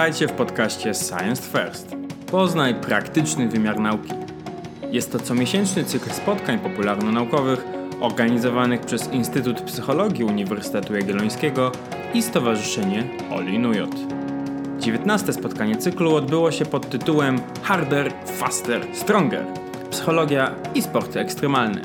Witajcie w podcaście Science First. Poznaj praktyczny wymiar nauki. Jest to comiesięczny cykl spotkań popularno-naukowych organizowanych przez Instytut Psychologii Uniwersytetu Jagiellońskiego i Stowarzyszenie Oli Nujot. 19 spotkanie cyklu odbyło się pod tytułem Harder, Faster, Stronger – Psychologia i sporty ekstremalne.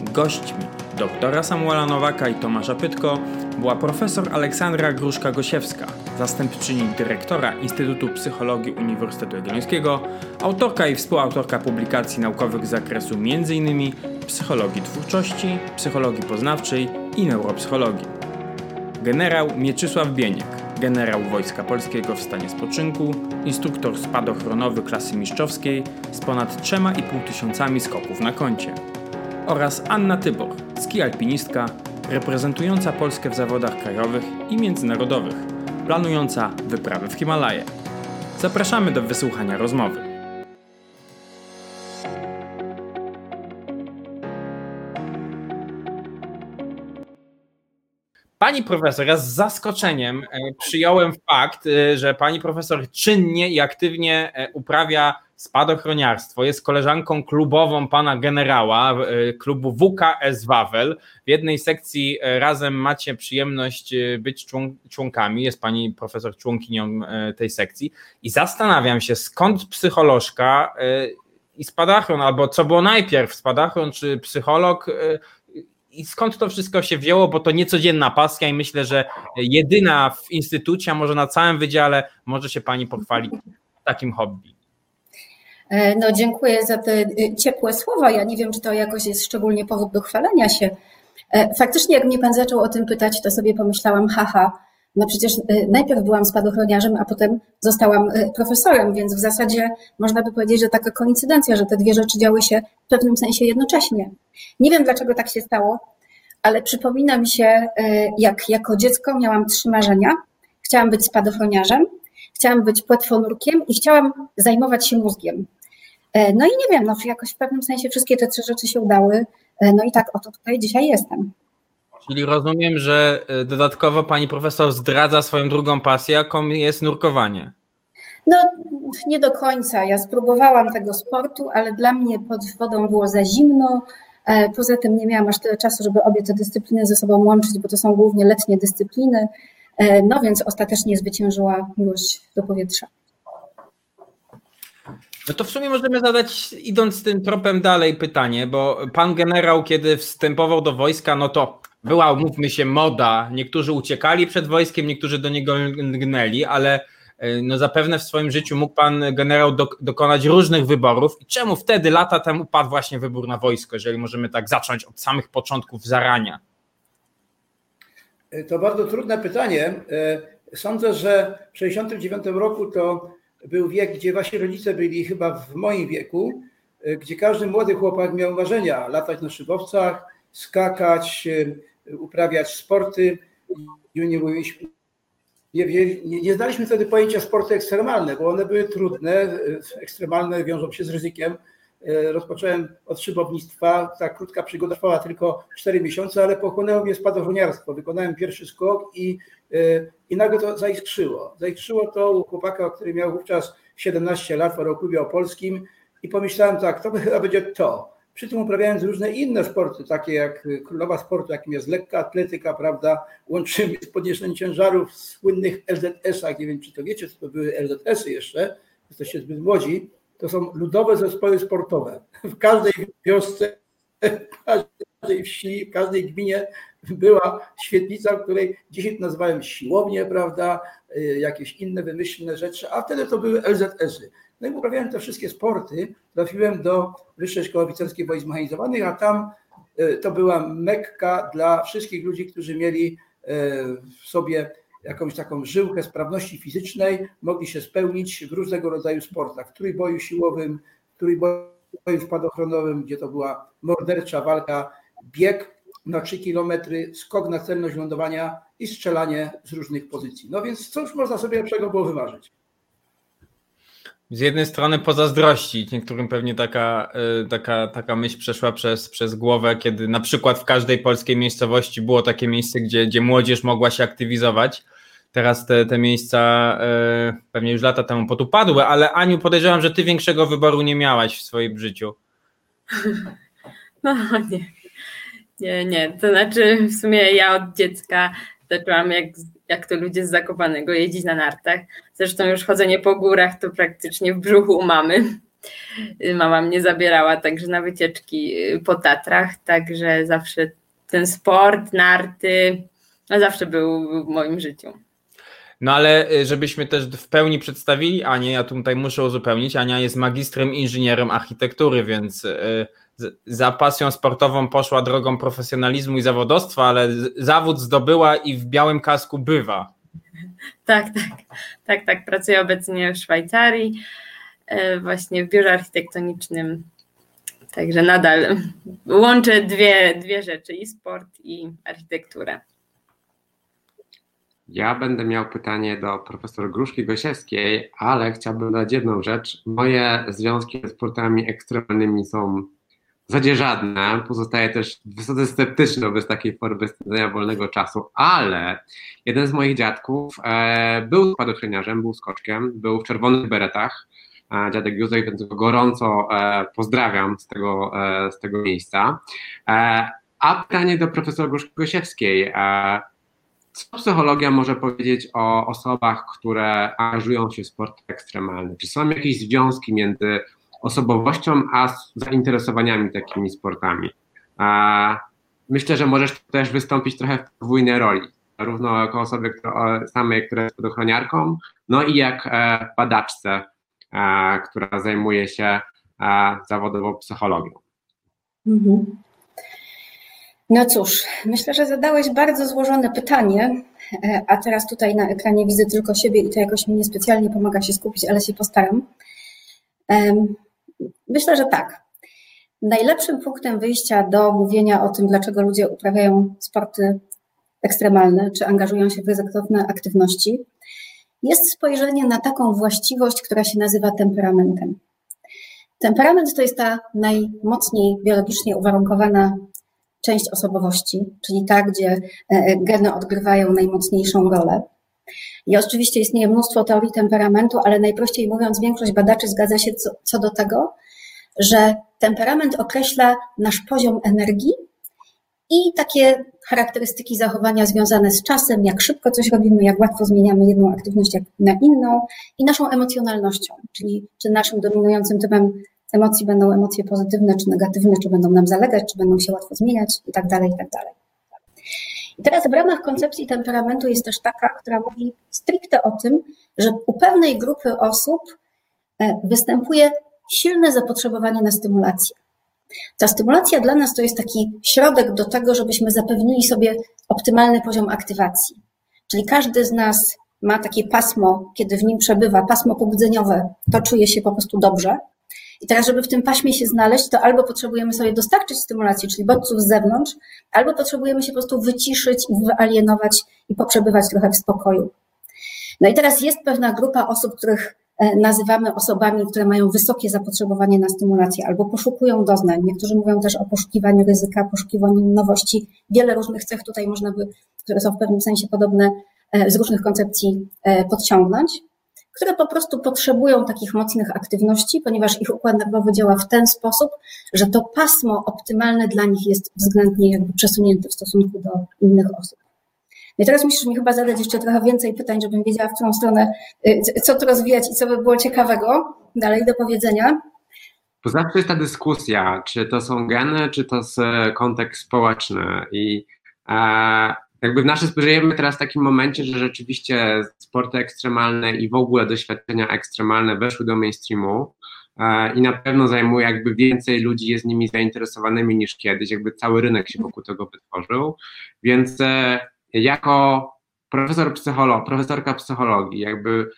Gośćmi doktora Samuela Nowaka i Tomasza Pytko była profesor Aleksandra Gruszka-Gosiewska, zastępczyni dyrektora Instytutu Psychologii Uniwersytetu Jagiellońskiego, autorka i współautorka publikacji naukowych z zakresu m.in. psychologii twórczości, psychologii poznawczej i neuropsychologii. Generał Mieczysław Bieniek, generał Wojska Polskiego w stanie spoczynku, instruktor spadochronowy klasy mistrzowskiej z ponad 3,5 tysiącami skoków na koncie. Oraz Anna Tybor, ski alpinistka, reprezentująca Polskę w zawodach krajowych i międzynarodowych, planująca wyprawę w Himalaje. Zapraszamy do wysłuchania rozmowy. Pani profesor, ja z zaskoczeniem e, przyjąłem fakt, e, że pani profesor czynnie i aktywnie e, uprawia spadochroniarstwo. Jest koleżanką klubową pana generała klubu WKS Wawel. W jednej sekcji razem macie przyjemność być członkami. Jest pani profesor członkinią tej sekcji. I zastanawiam się, skąd psycholożka i spadachron, albo co było najpierw, spadachron czy psycholog, i skąd to wszystko się wzięło, bo to niecodzienna pasja i myślę, że jedyna w instytucie, a może na całym wydziale może się Pani pochwalić takim hobby. E, no dziękuję za te y, ciepłe słowa. Ja nie wiem, czy to jakoś jest szczególnie powód do chwalenia się. E, faktycznie, jak mnie Pan zaczął o tym pytać, to sobie pomyślałam, haha, no przecież y, najpierw byłam spadochroniarzem, a potem zostałam y, profesorem, więc w zasadzie można by powiedzieć, że taka koincydencja, że te dwie rzeczy działy się w pewnym sensie jednocześnie. Nie wiem, dlaczego tak się stało, ale przypomina mi się, jak jako dziecko miałam trzy marzenia. Chciałam być spadochroniarzem, chciałam być płetwonurkiem i chciałam zajmować się mózgiem. E, no i nie wiem, no jakoś w pewnym sensie wszystkie te trzy rzeczy się udały. E, no i tak oto tutaj dzisiaj jestem. Czyli rozumiem, że e, dodatkowo pani profesor zdradza swoją drugą pasję, jaką jest nurkowanie. No, nie do końca. Ja spróbowałam tego sportu, ale dla mnie pod wodą było za zimno. Poza tym nie miałam aż tyle czasu, żeby obie te dyscypliny ze sobą łączyć, bo to są głównie letnie dyscypliny. No więc ostatecznie zwyciężyła miłość do powietrza. No to w sumie możemy zadać, idąc tym tropem dalej, pytanie, bo pan generał, kiedy wstępował do wojska, no to była, mówmy się, moda. Niektórzy uciekali przed wojskiem, niektórzy do niego gnęli, ale e, no zapewne w swoim życiu mógł pan generał dokonać różnych wyborów. I czemu wtedy, lata temu, padł właśnie wybór na wojsko, jeżeli możemy tak zacząć od samych początków zarania? To bardzo trudne pytanie. E, sądzę, że w 1969 roku to był wiek, gdzie wasi rodzice byli chyba w moim wieku, e, gdzie każdy młody chłopak miał marzenia latać na szybowcach, skakać, uprawiać sporty. Nie, mówiliśmy, nie, nie, znaliśmy wtedy pojęcia sporty ekstremalne, bo one były trudne, ekstremalne wiążą się z ryzykiem. E, rozpocząłem od szybownictwa, ta krótka przygoda trwała tylko 4 miesiące, ale pochłonęło mnie spadochroniarstwo. Wykonałem pierwszy skok i, e, i nagle to zaiskrzyło. Zaiskrzyło to u chłopaka, który miał wówczas 17 lat w Aeroklubie Opolskim i pomyślałem tak, to chyba będzie to. Przy tym uprawiając różne inne sporty, takie jak królowa sportu, jakim jest lekka atletyka, prawda, łączymy z podniesieniem ciężarów w słynnych LZS-ach, nie wiem czy to wiecie, co to były LZS-y jeszcze, jesteście zbyt młodzi, to są ludowe zespoły sportowe. W każdej wiosce, w każdej wsi, w każdej gminie była świetlica, której dzisiaj nazywałem siłownię, prawda, y, jakieś inne wymyślne rzeczy, a wtedy to były LZS-y. No i uprawiałem te wszystkie sporty, trafiłem do Wyższej Szkoły Oficerskiej Wojsk Zmechanizowanych, a tam e, to była mekka dla wszystkich ludzi, którzy mieli e, w sobie jakąś taką żyłkę sprawności fizycznej, mogli się spełnić w różnego rodzaju sportach, w trójboju siłowym, w trójboju spadochronowym, gdzie to była mordercza walka, bieg na 3 kilometry, skok na celność lądowania i strzelanie z różnych pozycji. No więc cóż można sobie lepszego było wymarzyć z jednej strony pozazdrościć, niektórym pewnie taka, y, taka, taka myśl przeszła przez, przez głowę, kiedy na przykład w każdej polskiej miejscowości było takie miejsce, gdzie, gdzie młodzież mogła się aktywizować. teraz te, te miejsca y, pewnie już lata temu potupadły, ale Aniu, podejrzewam, że ty większego wyboru nie miałaś w swoim życiu. No nie. Nie, nie. To znaczy w sumie ja od dziecka zaczęłam jak, jak to ludzie z Zakopanego jeździć na nartach. Zresztą już chodzenie po górach to praktycznie w brzuchu u mamy. Mama mnie zabierała także na wycieczki po Tatrach, także zawsze ten sport, narty, no zawsze był w moim życiu. No ale y, żebyśmy też w pełni przedstawili Anię, ja tutaj muszę uzupełnić, Ania jest magistrem inżynierem architektury, więc y, za pasją sportową poszła drogą profesjonalizmu i zawodowstwa, ale zawód zdobyła i w białym kasku bywa. Tak, tak, tak, tak. Pracuję obecnie w Szwajcarii, e, właśnie w biurze architektonicznym. Także nadal łączę dwie, dwie rzeczy, i sport, i architekturę. Ja będę miał pytanie do profesor Gruszki Gosiewskiej, ale chciałbym dodać jedną rzecz. Moje związki ze sportami ekstremalnymi są w zasadzie żadne. Pozostaje też wysoce sceptyczny wobec takiej formy spędzania wolnego czasu, ale jeden z moich dziadków e, był spadochroniarzem, był skoczkiem, był w czerwonych beretach. E, dziadek Józef, więc go gorąco e, pozdrawiam z tego, e, z tego miejsca. E, a pytanie do profesora Gruszki Gosiewskiej. E, co psychologia może powiedzieć o osobach, które angażują się w sport ekstremalny? Czy są jakieś związki między osobowością a zainteresowaniami takimi sportami? Myślę, że możesz też wystąpić trochę w podwójnej roli, zarówno jako osoby która, samej, która jest podochroniarką, no i jak e, badaczce, e, która zajmuje się e, zawodowo psychologią. Mhm. No cóż, myślę, że zadałeś bardzo złożone pytanie, e, a teraz tutaj na ekranie widzę tylko siebie i to jakoś mi niespecjalnie pomaga się skupić, ale się postaram. Myślę, że tak. Najlepszym punktem wyjścia do mówienia o tym, dlaczego ludzie uprawiają sporty ekstremalne czy angażują się w ryzykowne aktywności, jest spojrzenie na taką właściwość, która się nazywa temperamentem. Temperament to jest ta najmocniej biologicznie uwarunkowana część osobowości, czyli ta, gdzie e, e, geny odgrywają najmocniejszą rolę. I oczywiście istnieje mnóstwo teorii temperamentu, ale najprościej mówiąc, większość badaczy zgadza się co, co do tego, że temperament określa nasz poziom energii i takie charakterystyki zachowania związane z czasem, jak szybko coś robimy, jak łatwo zmieniamy jedną aktywność na inną i naszą emocjonalnością, czyli czy naszym dominującym typem emocji będą emocje pozytywne czy negatywne, czy będą nam zalegać, czy będą się łatwo zmieniać i tak dalej, i tak dalej. I teraz w ramach koncepcji temperamentu jest też taka, która mówi stricte o tym, że u pewnej grupy osób e, występuje silne zapotrzebowanie na stymulację. Ta stymulacja dla nas to jest taki środek do tego, żebyśmy zapewnili sobie optymalny poziom aktywacji. Czyli każdy z nas ma takie pasmo, kiedy w nim przebywa, pasmo pobudzeniowe, to czuje się po prostu dobrze. I teraz, żeby w tym paśmie się znaleźć, to albo potrzebujemy sobie dostarczyć stymulacji, czyli bodźców z zewnątrz, albo potrzebujemy się po prostu wyciszyć i wyalienować i poprzebywać trochę w spokoju. No i teraz jest pewna grupa osób, których e, nazywamy osobami, które mają wysokie zapotrzebowanie na stymulację albo poszukują doznań. Niektórzy mówią też o poszukiwaniu ryzyka, poszukiwaniu nowości. Wiele różnych cech tutaj można by, które są w pewnym sensie podobne, e, z różnych koncepcji e, podciągnąć które po prostu potrzebują takich mocnych aktywności, ponieważ ich układ nerwowy działa w ten sposób, że to pasmo optymalne dla nich jest względnie jakby przesunięte w stosunku do innych osób. No I teraz musisz mi chyba zadać jeszcze trochę więcej pytań, żebym wiedziała, w którą stronę, y, co tu rozwijać i co by było ciekawego dalej do powiedzenia. To zawsze jest ta dyskusja, czy to są geny, czy to jest e, kontekst społeczny. I e, jakby w naszym żyjemy teraz w takim momencie, że rzeczywiście sporty ekstremalne i w ogóle doświadczenia ekstremalne weszły do mainstreamu e, i na pewno zajmuje jakby więcej ludzi jest nimi zainteresowanymi niż kiedyś, jakby cały rynek się wokół tego wytworzył, więc e, jako profesor psycholog, profesorka psychologii, jakby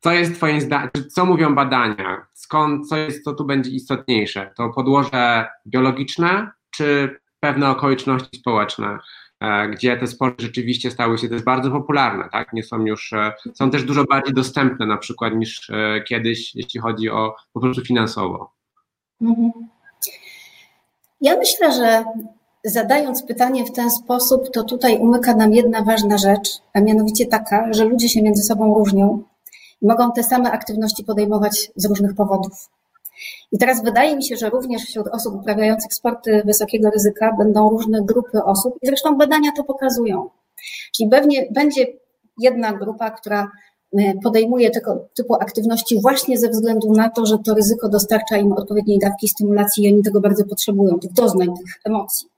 co jest twoim zdaniem, co mówią badania, skąd, co jest, co tu będzie istotniejsze, to podłoże biologiczne, czy pewne okoliczności społeczne, gdzie te sporty rzeczywiście stały się też bardzo popularne, tak? Nie są już, e, są też dużo bardziej dostępne na przykład niż e, kiedyś, jeśli chodzi o po prostu finansowo. Mhm. Ja myślę, że zadając pytanie w ten sposób, to tutaj umyka nam jedna ważna rzecz, a mianowicie taka, że ludzie się między sobą różnią i mogą te same aktywności podejmować z różnych powodów. I teraz wydaje mi się, że również wśród osób uprawiających sporty wysokiego ryzyka będą różne grupy osób, i zresztą badania to pokazują. Czyli pewnie będzie jedna grupa, która e, podejmuje tego typu aktywności właśnie ze względu na to, że to ryzyko dostarcza im odpowiedniej dawki stymulacji i oni tego bardzo potrzebują, tych doznań, tych emocji.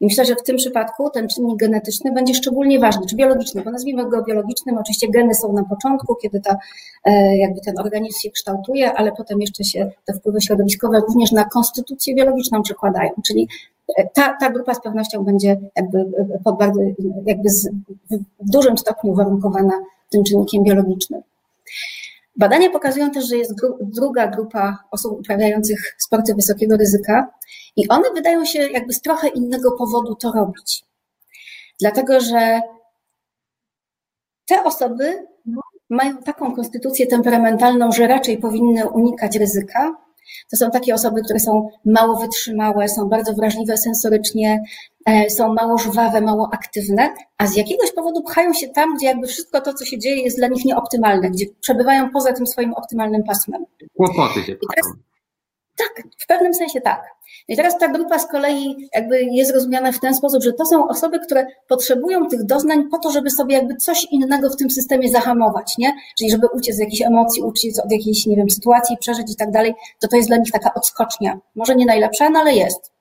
I myślę, że w tym przypadku ten czynnik genetyczny będzie szczególnie ważny, czy biologiczny, bo nazwijmy go biologicznym. Oczywiście geny są na początku, kiedy ta, e, jakby ten organizm się kształtuje, ale potem jeszcze się te wpływy środowiskowe również na konstytucję biologiczną przekładają. Czyli e, ta, ta grupa z pewnością będzie jakby, e, pod bardzo, jakby z, w dużym stopniu uwarunkowana tym czynnikiem biologicznym. Badania pokazują też, że jest gru druga grupa osób uprawiających sporty wysokiego ryzyka i one wydają się jakby z trochę innego powodu to robić. Dlatego, że te osoby mają taką konstytucję temperamentalną, że raczej powinny unikać ryzyka, to są takie osoby, które są mało wytrzymałe, są bardzo wrażliwe sensorycznie, są mało żwawe, mało aktywne, a z jakiegoś powodu pchają się tam, gdzie jakby wszystko to, co się dzieje, jest dla nich nieoptymalne, gdzie przebywają poza tym swoim optymalnym pasmem. Kłopoty się tak, w pewnym sensie tak. I teraz ta grupa z kolei jakby jest rozumiana w ten sposób, że to są osoby, które potrzebują tych doznań po to, żeby sobie jakby coś innego w tym systemie zahamować, nie? Czyli żeby uciec z jakichś emocji, uciec od jakiejś, nie wiem, sytuacji, przeżyć i tak dalej, to to jest dla nich taka odskocznia. Może nie najlepsza, no ale jest.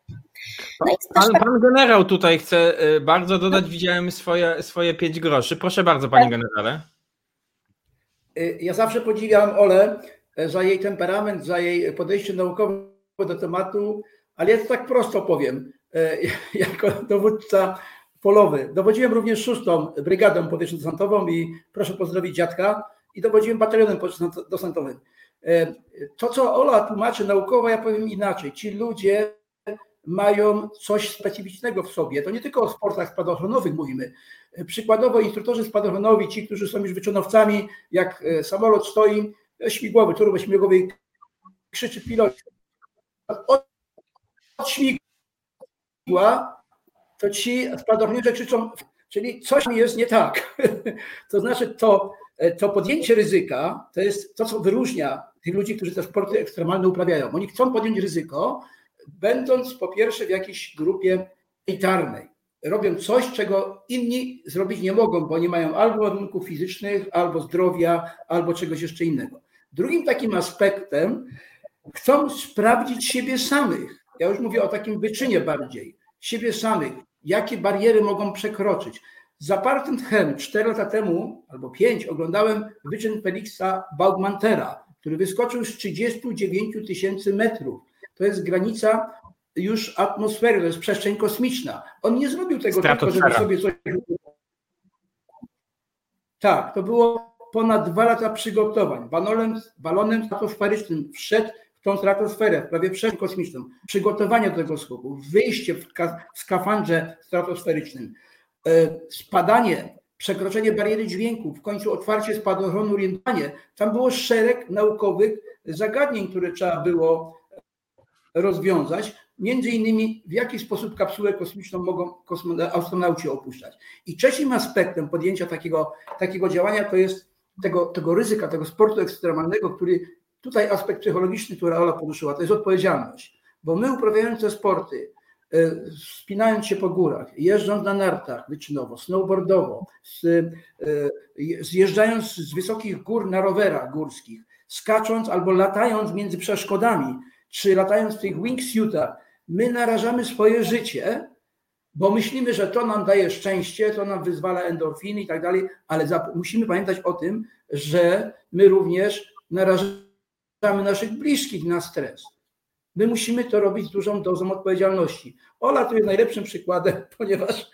No pan, tak... pan, generał tutaj chce y, bardzo dodać, widziałem swoje, swoje pięć groszy. Proszę bardzo, panie tak. generale. Y, ja zawsze podziwiam Ole za jej temperament, za jej podejście naukowe do tematu, ale ja to tak prosto powiem, jako dowódca polowy. Dowodziłem również szóstą brygadą powietrzno-desantową i proszę pozdrowić dziadka i dowodziłem batalionem powietrzno-desantowym. To, co Ola tłumaczy naukowo, ja powiem inaczej. Ci ludzie mają coś specyficznego w sobie. To nie tylko o sportach spadochronowych mówimy. E, przykładowo instruktorzy spadochronowi, ci, którzy są już wyczynowcami, jak samolot stoi, śmigłowy, turbośmigłowy krzyczy pilot od, od śmigła, to ci spadochroniarze krzyczą, czyli coś jest nie tak. to znaczy to, to podjęcie ryzyka to jest to, co wyróżnia tych ludzi, którzy te sporty ekstremalne uprawiają. Oni chcą podjąć ryzyko, będąc po pierwsze w jakiejś grupie elitarnej. Robią coś, czego inni zrobić nie mogą, bo nie mają albo warunków fizycznych, albo zdrowia, albo czegoś jeszcze innego. Drugim takim aspektem chcą sprawdzić siebie samych. Ja już mówię o takim wyczynie bardziej. Siebie samych. Jakie bariery mogą przekroczyć. Za Partem Tchem cztery lata temu, albo pięć, oglądałem wyczyn Felixa Baugmantera, który wyskoczył z 39 tysięcy metrów. To jest granica już atmosfery, to jest przestrzeń kosmiczna. On nie zrobił tego tylko, żeby sobie coś... Tak, to było ponad dwa lata przygotowań. Balonem, balonem stratosferycznym wszedł w tą stratosferę, prawie przeszło kosmiczną. Przygotowanie do tego skoku, wyjście w, w skafandrze stratosferycznym, e, spadanie, przekroczenie bariery dźwięku, w końcu otwarcie spadochronu, orientowanie. Tam było szereg naukowych zagadnień, które trzeba było rozwiązać. Między innymi, w jaki sposób kapsułę kosmiczną mogą astronauci opuszczać. I trzecim aspektem podjęcia takiego, takiego działania to jest tego, tego ryzyka, tego sportu ekstremalnego, który tutaj aspekt psychologiczny, który Ola poruszyła, to jest odpowiedzialność. Bo my uprawiając te sporty, e, spinając się po górach, jeżdżąc na nartach wyczynowo, snowboardowo, e, zjeżdżając z wysokich gór na rowerach górskich, skacząc albo latając między przeszkodami, czy latając w tych wingsuitach, my narażamy swoje życie bo myślimy, że to nam daje szczęście, to nam wyzwala endorfiny i tak dalej, ale musimy pamiętać o tym, że my również narażamy naszych bliskich na stres. My musimy to robić z dużą dozą odpowiedzialności. Ola tu jest najlepszym przykładem, ponieważ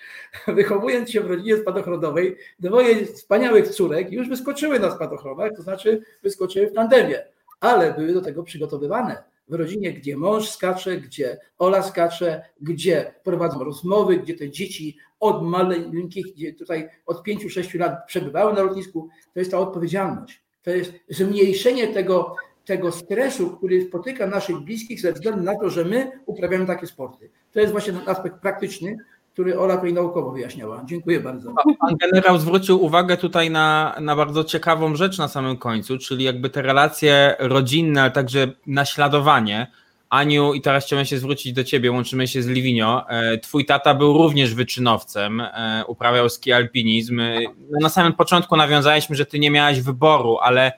wychowując się w rodzinie spadochronowej, dwoje wspaniałych córek już wyskoczyły na spadochronach, to znaczy wyskoczyły w tandemie, ale były do tego przygotowywane w rodzinie, gdzie mąż skacze, gdzie Ola skacze, gdzie prowadzą rozmowy, gdzie te dzieci od maleńkich, gdzie tutaj od 5-6 lat przebywały na lotnisku, to jest ta odpowiedzialność. To jest zmniejszenie tego, tego stresu, który spotyka naszych bliskich ze względu na to, że my uprawiamy takie sporty. To jest właśnie ten aspekt praktyczny, który Ola tutaj naukowo wyjaśniała. Dziękuję bardzo. Pan generał zwrócił uwagę tutaj na, na bardzo ciekawą rzecz na samym końcu, czyli jakby te relacje rodzinne, ale także naśladowanie. Aniu, i teraz chciałem się zwrócić do ciebie, łączymy się z Liwinio. E, twój tata był również wyczynowcem, e, uprawiał ski alpinizm. E, no, na samym początku nawiązaliśmy, że ty nie miałaś wyboru, ale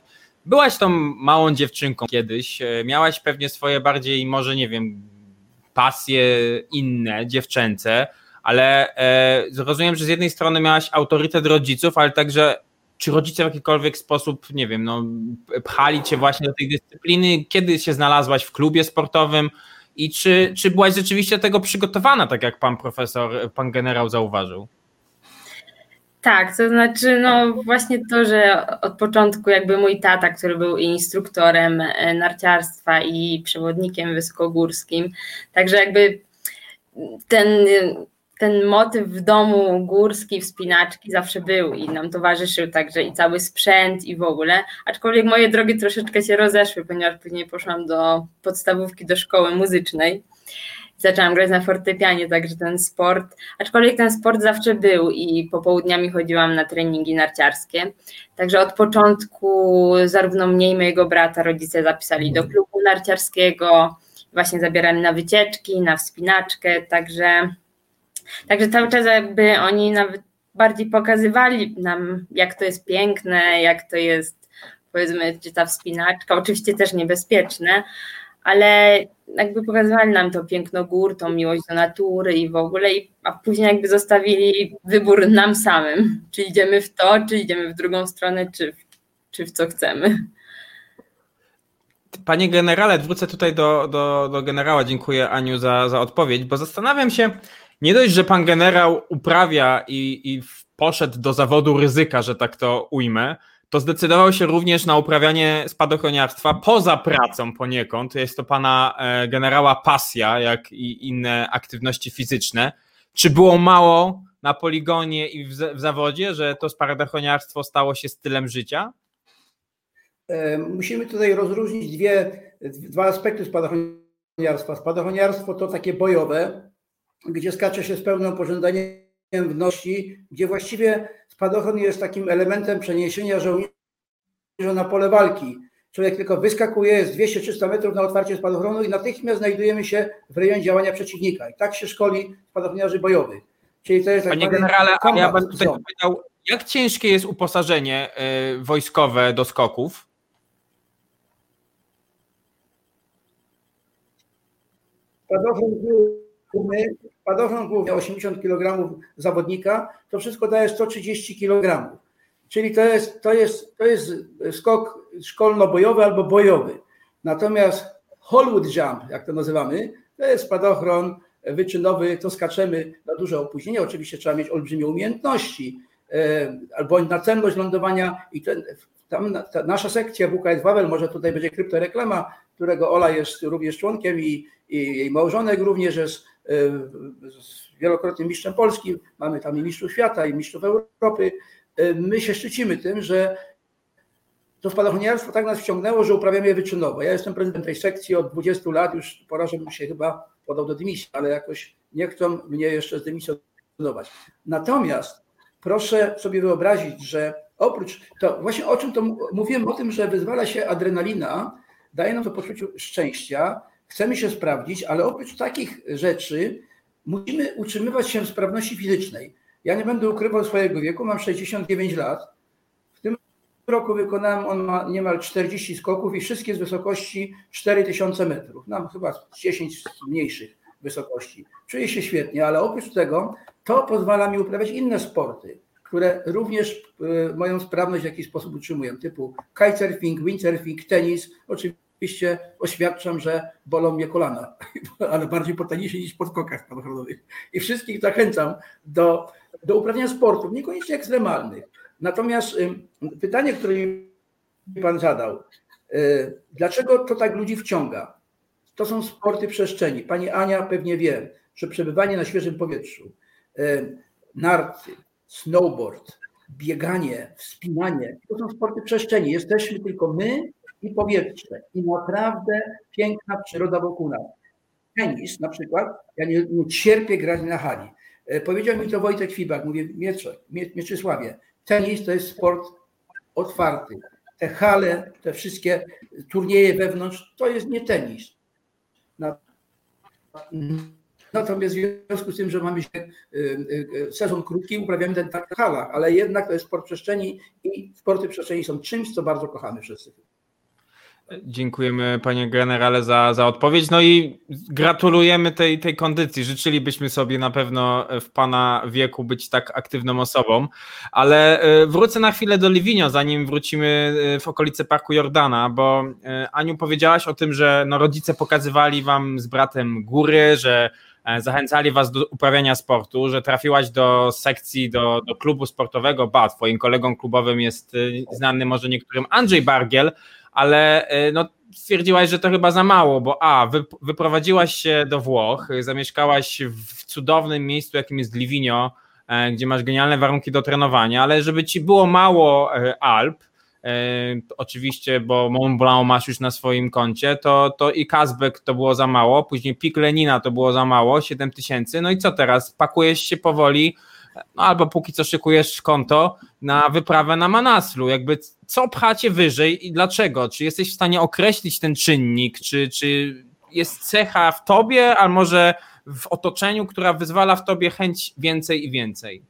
byłaś tą małą dziewczynką kiedyś, miałaś pewnie swoje bardziej, może nie wiem, pasje inne, dziewczęce, ale e, zrozumiem, że z jednej strony miałaś autorytet rodziców, ale także czy rodzice w jakikolwiek sposób, nie wiem, no, pchali cię właśnie do tej dyscypliny? Kiedy się znalazłaś w klubie sportowym i czy, czy byłaś rzeczywiście tego przygotowana, tak jak pan profesor, pan generał zauważył? Tak, to znaczy, no właśnie to, że od początku jakby mój tata, który był instruktorem e, narciarstwa i przewodnikiem wysokogórskim, także jakby ten ten motyw w domu górski, wspinaczki zawsze był i nam towarzyszył także i cały sprzęt i w ogóle, aczkolwiek moje drogi troszeczkę się rozeszły, ponieważ później poszłam do podstawówki, do szkoły muzycznej. Zaczęłam grać na fortepianie, także ten sport, aczkolwiek ten sport zawsze był i popołudniami chodziłam na treningi narciarskie. Także od początku zarówno mnie i mojego brata rodzice zapisali do klubu narciarskiego, właśnie zabierali na wycieczki, na wspinaczkę, także Także cały czas jakby oni nawet bardziej pokazywali nam, jak to jest piękne, jak to jest powiedzmy, czy ta wspinaczka, oczywiście też niebezpieczne, ale jakby pokazywali nam to piękno gór, tą miłość do natury i w ogóle, a później jakby zostawili wybór nam samym, czy idziemy w to, czy idziemy w drugą stronę, czy, czy w co chcemy. Panie generale, wrócę tutaj do, do, do generała. Dziękuję Aniu za, za odpowiedź, bo zastanawiam się, nie dość, że pan generał uprawia i, i poszedł do zawodu ryzyka, że tak to ujmę, to zdecydował się również na uprawianie spadochroniarstwa poza pracą poniekąd. Jest to pana e, generała pasja, jak i inne aktywności fizyczne. Czy było mało na poligonie i w, zawodzie, że to spadochroniarstwo stało się stylem życia? E, musimy tutaj rozróżnić dwie, dwa aspekty spadochroniarstwa. Spadochroniarstwo to takie bojowe, gdzie skacze się z pełnym pożądaniem wności, gdzie właściwie spadochron jest takim elementem przeniesienia żołnierza na pole walki. Człowiek tylko wyskakuje, jest 200-300 metrów na otwarcie spadochronu i natychmiast znajdujemy się w rejonie działania przeciwnika. I tak się szkoli spadochroniarzy bojowych. Czyli to jest tak Panie generale, a ja bym tutaj pytał, jak ciężkie jest uposażenie y, wojskowe do skoków? Spadochron spadochron główny 80 kg zawodnika, to wszystko daje 130 kg. Czyli to jest, to jest, to jest skok szkolno-bojowy albo bojowy. Natomiast Hollywood Jump, jak to nazywamy, to jest spadochron wyczynowy, to skaczemy na duże opóźnienie. Oczywiście trzeba mieć olbrzymie umiejętności e, albo nacenność lądowania i ten, tam ta, nasza sekcja WKS Wawel, może tutaj będzie kryptoreklama, którego Ola jest również członkiem i, i jej małżonek również jest wielokrotnym mistrzem Polski, mamy tam i mistrzów świata, i mistrzów Europy. My się szczycimy tym, że to spadochroniarstwo tak nas wciągnęło, że uprawiamy je wyczynowo. Ja jestem prezydentem tej sekcji od 20 lat, już pora, żebym się chyba podał do dymisji, ale jakoś nie chcą mnie jeszcze zdymisjonować. Natomiast proszę sobie wyobrazić, że oprócz to, właśnie o czym to mówiłem, o tym, że wyzwala się adrenalina, daje nam to poczucie szczęścia, chcemy się sprawdzić, ale oprócz takich rzeczy musimy utrzymywać się w sprawności fizycznej. Ja nie będę ukrywał swojego wieku, mam 69 lat. W tym roku wykonałem on ma niemal 40 skoków i wszystkie z wysokości 4000 metrów. Mam chyba 10 mniejszych wysokości. Czuję się świetnie, ale oprócz tego to pozwala mi uprawiać inne sporty, które również y, moją sprawność w jakiś sposób utrzymują, typu kitesurfing, windsurfing, tenis, oczywiście Oczywiście oświadczam, że bolą mnie kolana, ale bardziej po tenisie niż po skokach spadochronowych. I wszystkich zachęcam do, do uprawiania sportów, niekoniecznie ekstremalnych. Natomiast pytanie, które mi Pan zadał, y, dlaczego to tak ludzi wciąga? To są sporty przestrzeni. Pani Ania pewnie wie, że przebywanie na świeżym powietrzu, narty, snowboard, bieganie, wspinanie, to są sporty przestrzeni. Jesteśmy tylko my i powietrze i naprawdę piękna przyroda wokół nas. Tenis na przykład, ja nie, nie cierpię grać na hali. E, powiedział mi to Wojtek Fibak, mówię, Miecze, Mieczysławie, tenis to jest sport otwarty. Te hale, te wszystkie turnieje wewnątrz, to jest nie tenis. Natomiast w związku z tym, że mamy e, e, sezon krótki, uprawiamy ten tak w halach, ale jednak to jest sport przestrzeni i sporty przestrzeni są czymś, co bardzo kochamy wszyscy. Dziękujemy panie generale za, za odpowiedź. No i gratulujemy tej, tej kondycji. Życzylibyśmy sobie na pewno w pana wieku być tak aktywną osobą. Ale e, wrócę na chwilę do Liwinio, zanim wrócimy e, w okolice Parku Jordana, bo e, Aniu powiedziałaś o tym, że no rodzice pokazywali wam z bratem góry, że zachęcali was do uprawiania sportu, że trafiłaś do sekcji, do, do klubu sportowego, ba, twoim kolegą klubowym jest znany może niektórym Andrzej Bargiel, ale e, no, stwierdziłaś, że to chyba za mało, bo a, wy, wyprowadziłaś się do Włoch, zamieszkałaś w cudownym miejscu, jakim jest Livigno, e, gdzie masz genialne warunki do trenowania, ale żeby ci było mało e, Alp, oczywiście, bo Mont Blanc masz już na swoim koncie, to, to i Kazbek to było za mało, później Pik Lenina to było za mało, 7 tysięcy, no i co teraz? Pakujesz się powoli no albo póki co szykujesz konto na wyprawę na Manaslu. Jakby co pchacie wyżej i dlaczego? Czy jesteś w stanie określić ten czynnik? Czy, czy jest cecha w tobie, a może w otoczeniu, która wyzwala w tobie chęć więcej i więcej?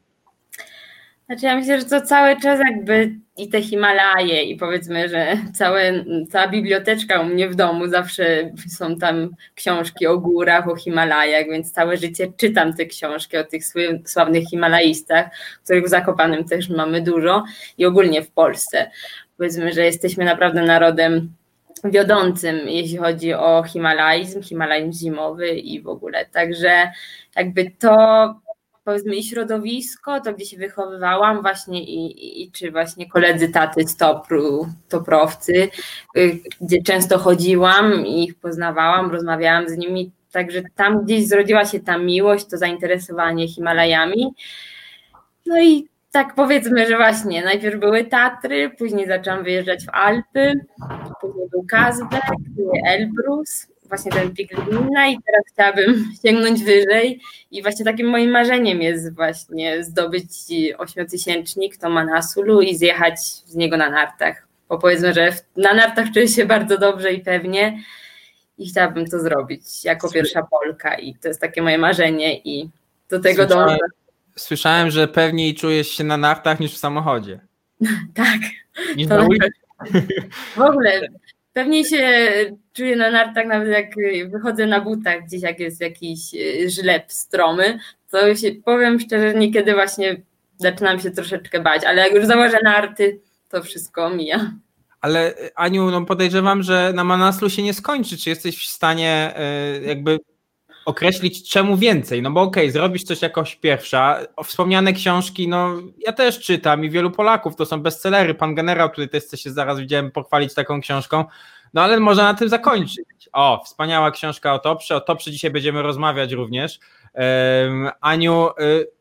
Znaczy ja myślę, że to cały czas jakby i te Himalaje i powiedzmy, że całe, cała biblioteczka u mnie w domu zawsze są tam książki o górach, o Himalajach, więc całe życie czytam te książki o tych sławnych Himalajistach, których w Zakopanym też mamy dużo i ogólnie w Polsce. Powiedzmy, że jesteśmy naprawdę narodem wiodącym, jeśli chodzi o himalaizm, himalaizm zimowy i w ogóle. Także jakby to powiedzmy i środowisko, to gdzie się wychowywałam właśnie i, i czy właśnie koledzy taty z Topru, Toprowcy, y, gdzie często chodziłam i ich poznawałam, rozmawiałam z nimi, także tam gdzieś zrodziła się ta miłość, to zainteresowanie Himalajami. No i tak powiedzmy, że właśnie najpierw były Tatry, później zaczęłam wyjeżdżać w Alpy, później był Kazbek, Elbrus, właśnie ten pik Lubina i teraz chciałabym sięgnąć wyżej i właśnie takim moim marzeniem jest właśnie zdobyć ośmiotysięcznik to Manasulu i zjechać z niego na nartach, bo powiedzmy, że na nartach czuję się bardzo dobrze i pewnie i chciałabym to zrobić jako pierwsza Polka i to jest takie moje marzenie i do tego słyszałem, dążę. Słyszałem, że pewniej czujesz się na nartach niż w samochodzie. tak. Niż na w ogóle Pewnie się czuję na nartach, nawet jak wychodzę na butach gdzieś, jak jest jakiś żleb stromy, to się, powiem szczerze, niekiedy właśnie zaczynam się troszeczkę bać, ale jak już założę narty, to wszystko mija. Ale Aniu, no podejrzewam, że na Manaslu się nie skończy. Czy jesteś w stanie jakby określić czemu więcej? No bo okej, okay, zrobisz coś jakoś pierwsza. Wspomniane książki, no ja też czytam i wielu Polaków, to są bestsellery. Pan generał tutaj też się zaraz widziałem pochwalić taką książką. No ale można na tym zakończyć. O, wspaniała książka o Toprze. O Toprze dzisiaj będziemy rozmawiać również. Um, Aniu, y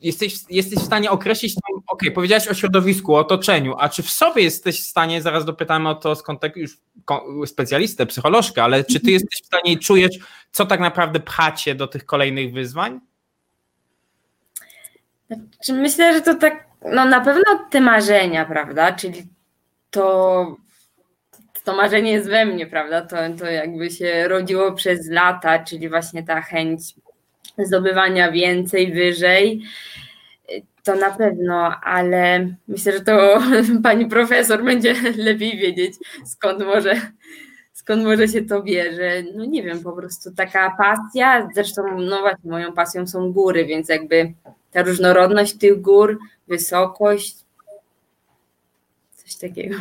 jesteś, jesteś w stanie określić, okej, okay, powiedziałeś o środowisku, o otoczeniu, a czy w sobie jesteś w stanie, zaraz dopytamy o to z kontekstu już specjalistę, psycholożkę, ale czy ty jesteś w stanie i czujesz, co tak naprawdę pchacie do tych kolejnych wyzwań? Znaczy, myślę, że to tak, no na pewno te marzenia, prawda, czyli to, to marzenie jest we mnie, prawda, to, to jakby się rodziło przez lata, czyli właśnie ta chęć zdobywania więcej, wyżej, to na pewno, ale myślę, że to pani profesor będzie lepiej wiedzieć, skąd może, skąd może się to bierze. No nie wiem, po prostu taka pasja, zresztą no właśnie moją pasją są góry, więc jakby ta różnorodność tych gór, wysokość, coś takiego.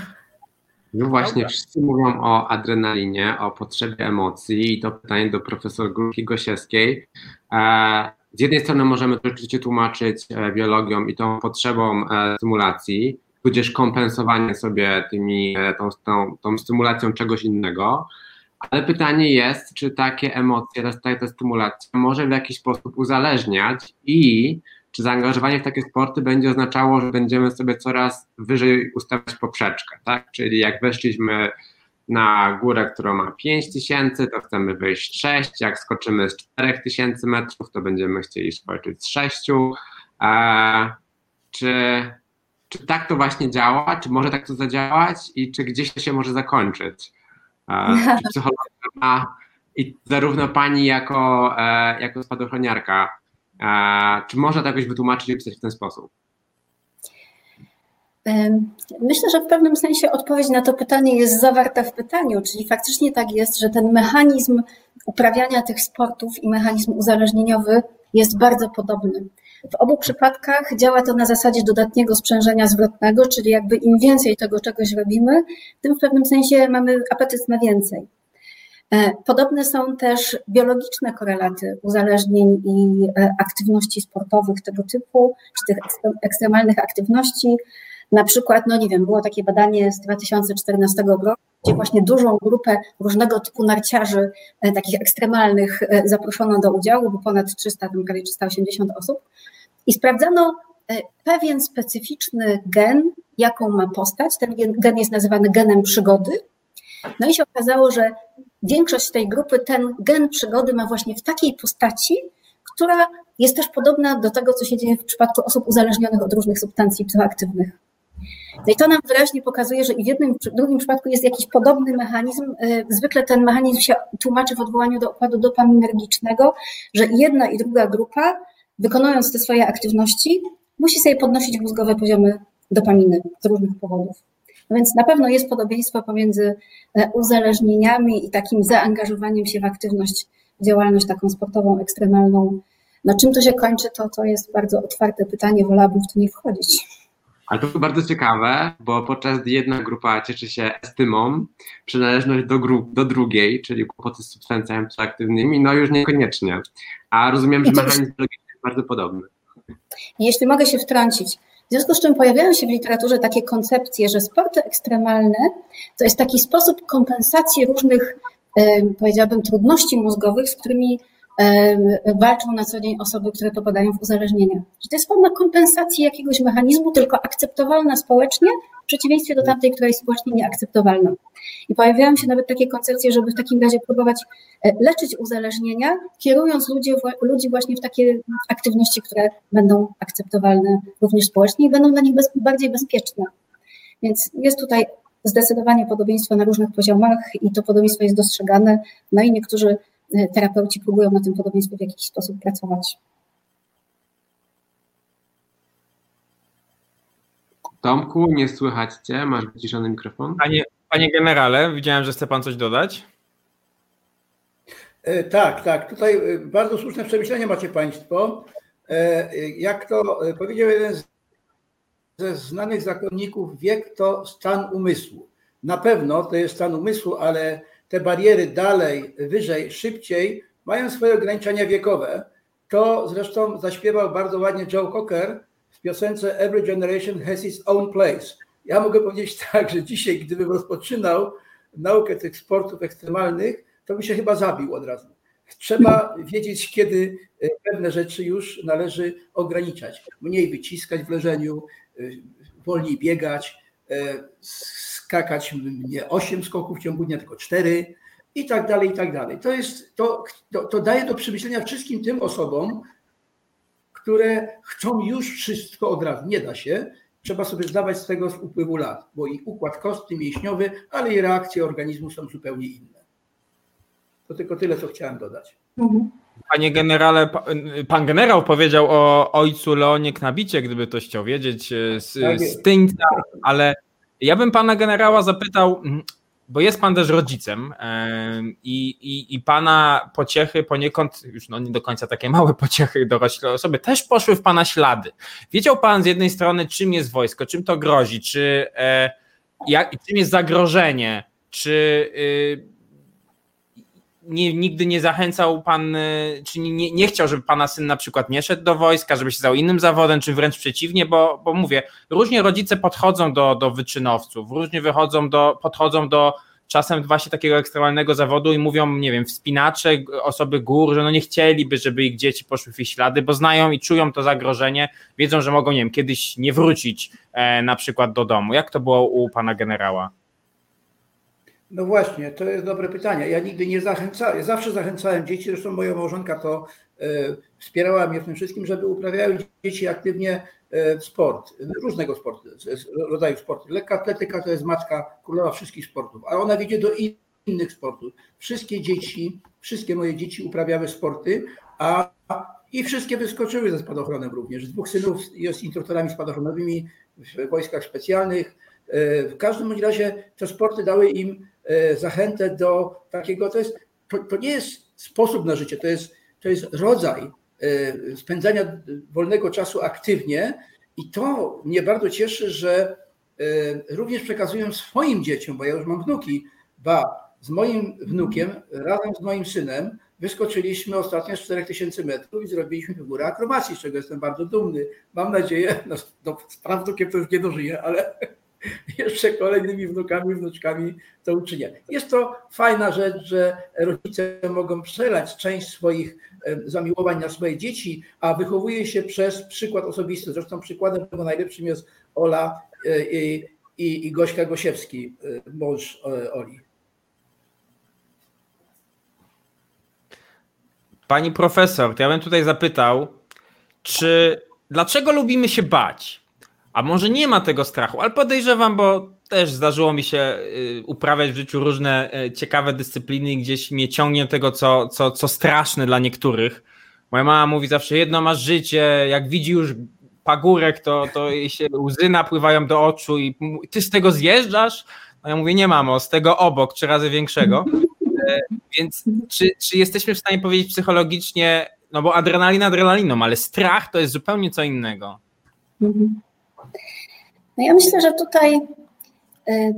No właśnie, wszyscy mówią o adrenalinie, o potrzebie emocji i to pytanie do profesor Grupki Gosiewskiej. E, z jednej strony możemy to oczywiście tłumaczyć e, biologią i tą potrzebą e, stymulacji, tudzież kompensowanie sobie tymi, tą, tą, tą stymulacją czegoś innego, ale pytanie jest, czy takie emocje, ta stymulacja może w jakiś sposób uzależniać i czy zaangażowanie w takie sporty będzie oznaczało, że będziemy sobie coraz wyżej ustawiać poprzeczkę, tak? Czyli jak weszliśmy na górę, która ma 5 tysięcy, to chcemy wyjść 6, jak skoczymy z 4 tysięcy metrów, to będziemy chcieli skoczyć z 6. Eee, czy, czy tak to właśnie działa? Czy może tak to zadziałać i czy gdzieś to się może zakończyć? Eee, psychologia ma i zarówno pani jako, e, jako spadochroniarka, e, czy można to jakoś wytłumaczyć i pisać w ten sposób? Myślę, że w pewnym sensie odpowiedź na to pytanie jest zawarta w pytaniu, czyli faktycznie tak jest, że ten mechanizm uprawiania tych sportów i mechanizm uzależnieniowy jest bardzo podobny. W obu przypadkach działa to na zasadzie dodatniego sprzężenia zwrotnego, czyli jakby im więcej tego czegoś robimy, tym w pewnym sensie mamy apetyt na więcej. E, podobne są też biologiczne korelaty uzależnień i e, aktywności sportowych tego typu, czy tych ekstremalnych aktywności. Na przykład, no nie wiem, było takie badanie z 2014 roku, gdzie właśnie dużą grupę różnego typu narciarzy, e, takich ekstremalnych, zaproszono do udziału, bo ponad 300, tam prawie 380 osób, i sprawdzano pewien specyficzny gen, jaką ma postać. Ten gen jest nazywany genem przygody. No i się okazało, że większość tej grupy ten gen przygody ma właśnie w takiej postaci, która jest też podobna do tego, co się dzieje w przypadku osób uzależnionych od różnych substancji psychoaktywnych. No i to nam wyraźnie pokazuje, że i w jednym, w drugim przypadku jest jakiś podobny mechanizm. Y, zwykle ten mechanizm się tłumaczy w odwołaniu do układu dopaminergicznego, że jedna i druga grupa, wykonując te swoje aktywności, musi sobie podnosić mózgowe poziomy dopaminy z różnych powodów. No więc na pewno jest podobieństwo pomiędzy e, uzależnieniami i takim zaangażowaniem się w aktywność, w działalność taką sportową, ekstremalną. No czym to się kończy, to, to jest bardzo otwarte pytanie, wolałabym w to nie wchodzić. Ale to bardzo ciekawe, bo podczas gdy jedna grupa cieszy się estymą, przynależność do grup, do drugiej, czyli kłopoty z substancjami psychoaktywnymi, no już niekoniecznie. A rozumiem, że mechanizm jest bardzo podobny. Jeśli mogę się wtrącić, w związku z czym pojawiają się w literaturze takie koncepcje, że sporty ekstremalne to jest taki sposób kompensacji różnych, powiedziałabym, trudności mózgowych, z którymi walczą na co dzień osoby, które popadają w uzależnienia. Że to jest forma kompensacji jakiegoś mechanizmu, tylko akceptowalna społecznie, w przeciwieństwie do tamtej, która jest społecznie nieakceptowalna. I pojawiają się nawet takie koncepcje, żeby w takim razie próbować e, leczyć uzależnienia, kierując ludzi, ludzi właśnie w takie aktywności, które będą akceptowalne również społecznie i będą dla nich bez, bardziej bezpieczne. Więc jest tutaj zdecydowanie podobieństwo na różnych poziomach i to podobieństwo jest dostrzegane. No i niektórzy terapeuci próbują na tym podobieństwie w jakiś sposób pracować. Tomku, nie słychać Cię, masz wyciszony mikrofon? Panie, panie generale, widziałem, że chce Pan coś dodać. E, tak, tak. Tutaj e, bardzo słuszne przemyślenia macie Państwo. Jak to powiedział jeden ze znanych zakonników, wiek to stan umysłu. Na pewno to jest stan umysłu, ale te bariery dalej, wyżej, szybciej mają swoje ograniczenia wiekowe. To zresztą zaśpiewał bardzo ładnie Joe Cocker w piosence Every Generation Has Its Own Place. Ja mogę powiedzieć tak, że dzisiaj, gdybym rozpoczynał naukę tych sportów ekstremalnych, to bym się chyba zabił od razu. Trzeba wiedzieć, kiedy e, pewne rzeczy już należy ograniczać. Mniej wyciskać w leżeniu, e, wolniej biegać, skakać nie 8 skoków w ciągu dnia, tylko 4 i tak dalej, i tak dalej. To, jest, to, to, to daje do przemyślenia wszystkim tym osobom, które chcą już wszystko od razu. Nie da się. Trzeba sobie zdawać z tego z upływu lat, bo i układ kostny, mięśniowy, ale i reakcje organizmu są zupełnie inne. To tylko tyle, co chciałem dodać. Mhm. Panie generale, pan generał powiedział o ojcu Leonie Knabicie, gdyby ktoś chciał wiedzieć, e, z, tak z Tyńca, ale ja bym pana generała zapytał, bo jest pan też rodzicem i, i, i pana pociechy poniekąd, już no nie do końca takie małe pociechy dorośle osoby, też poszły w pana ślady. Wiedział pan z jednej strony, czym jest wojsko, czym to grozi, czy e, jak, czym jest zagrożenie, czy y, nie, nigdy nie zachęcał pan, y, czy nie, nie chciał, żeby pana syn na przykład nie szedł do wojska, żeby się zajął innym zawodem, czy wręcz przeciwnie, bo, bo mówię, różnie rodzice podchodzą do, do wyczynowców, różnie wychodzą do, podchodzą do czasem właśnie takiego ekstremalnego zawodu i mówią, nie wiem, wspinacze, osoby gór, że no nie chcieliby, żeby ich dzieci poszły w ich ślady, bo znają i czują to zagrożenie, wiedzą, że mogą, nie wiem, kiedyś nie wrócić e, na przykład do domu. Jak to było u pana generała? No właśnie, to jest dobre pytanie. Ja nigdy nie zachęcałem, ja zawsze zachęcałem dzieci, zresztą moja małżonka to e, wspierała mnie w tym wszystkim, żeby uprawiały dzieci aktywnie e, sport, różnego sportu, rodzaju sportu. Lekka atletyka to jest matka królowa wszystkich sportów, a ona wiedzie do innych sportów. Wszystkie dzieci, wszystkie moje dzieci uprawiały sporty, a i wszystkie wyskoczyły ze spadochronem również. Dwóch synów jest instruktorami spadochronowymi w wojskach specjalnych. E, w każdym razie te sporty dały im zachętę do takiego, to, jest, to, to nie jest sposób na życie, to jest, to jest rodzaj e, spędzania wolnego czasu aktywnie i to mnie bardzo cieszy, że e, również przekazuję swoim dzieciom, bo ja już mam wnuki, ba, z moim wnukiem, razem z moim synem, wyskoczyliśmy ostatnio z 4000 metrów i zrobiliśmy figurę akrobacji, z czego jestem bardzo dumny. Mam nadzieję, no, no z prawdukiem to już nie dożyję, ale jeszcze kolejnymi wnukami, wnuczkami to uczynię. Jest to fajna rzecz, że rodzice mogą przelać część swoich zamiłowań na swoje dzieci, a wychowuje się przez przykład osobisty. Zresztą przykładem tego najlepszym jest Ola e, i, i, i Gośka Gosiewski, e, mąż e, Oli. Pani profesor, to ja bym tutaj zapytał, czy dlaczego lubimy się bać? A może nie ma tego strachu, ale podejrzewam, bo też zdarzyło mi się y, uprawiać w życiu różne y, ciekawe dyscypliny i gdzieś mnie ciągnie tego, co, co, co straszne dla niektórych. Moja mama mówi zawsze, jedno masz życie, jak widzi już pagórek, to, to jej się łzy napływają do oczu i ty z tego zjeżdżasz? No ja mówię, nie mamo, z tego obok, trzy razy większego. E, więc czy, czy jesteśmy w stanie powiedzieć psychologicznie, no bo adrenalina adrenaliną, ale strach to jest zupełnie co innego. Mhm. No ja myślę, że tutaj y,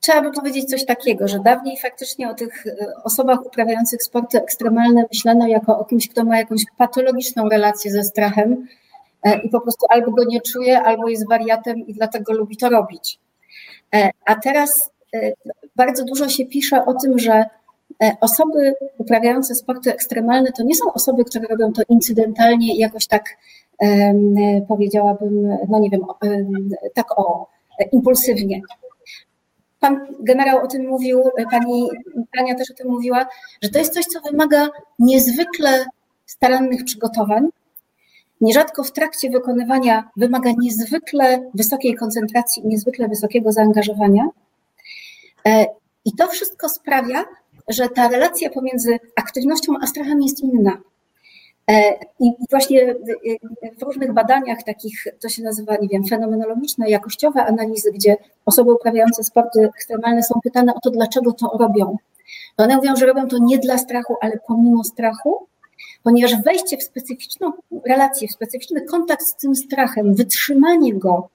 trzeba by powiedzieć coś takiego, że dawniej faktycznie o tych y, osobach uprawiających sporty ekstremalne myślano jako o kimś, kto ma jakąś patologiczną relację ze strachem e, i po prostu albo go nie czuje, albo jest wariatem i dlatego lubi to robić. A teraz y, bardzo dużo się pisze o tym, że osoby uprawiające sporty ekstremalne to nie są osoby, które robią to incydentalnie i jakoś tak powiedziałabym, no nie wiem, tak o, impulsywnie. Pan generał o tym mówił, pani Ania też o tym mówiła, że to jest coś, co wymaga niezwykle starannych przygotowań. Nierzadko w trakcie wykonywania wymaga niezwykle wysokiej koncentracji niezwykle wysokiego zaangażowania. E, I to wszystko sprawia, że ta relacja pomiędzy aktywnością a strachem jest inna. E, I właśnie w różnych badaniach takich, to się nazywa, nie wiem, fenomenologiczne, jakościowe analizy, gdzie osoby uprawiające sporty ekstremalne są pytane o to, dlaczego to robią. To one mówią, że robią to nie dla strachu, ale pomimo strachu, ponieważ wejście w specyficzną relację, w specyficzny kontakt z tym strachem, wytrzymanie go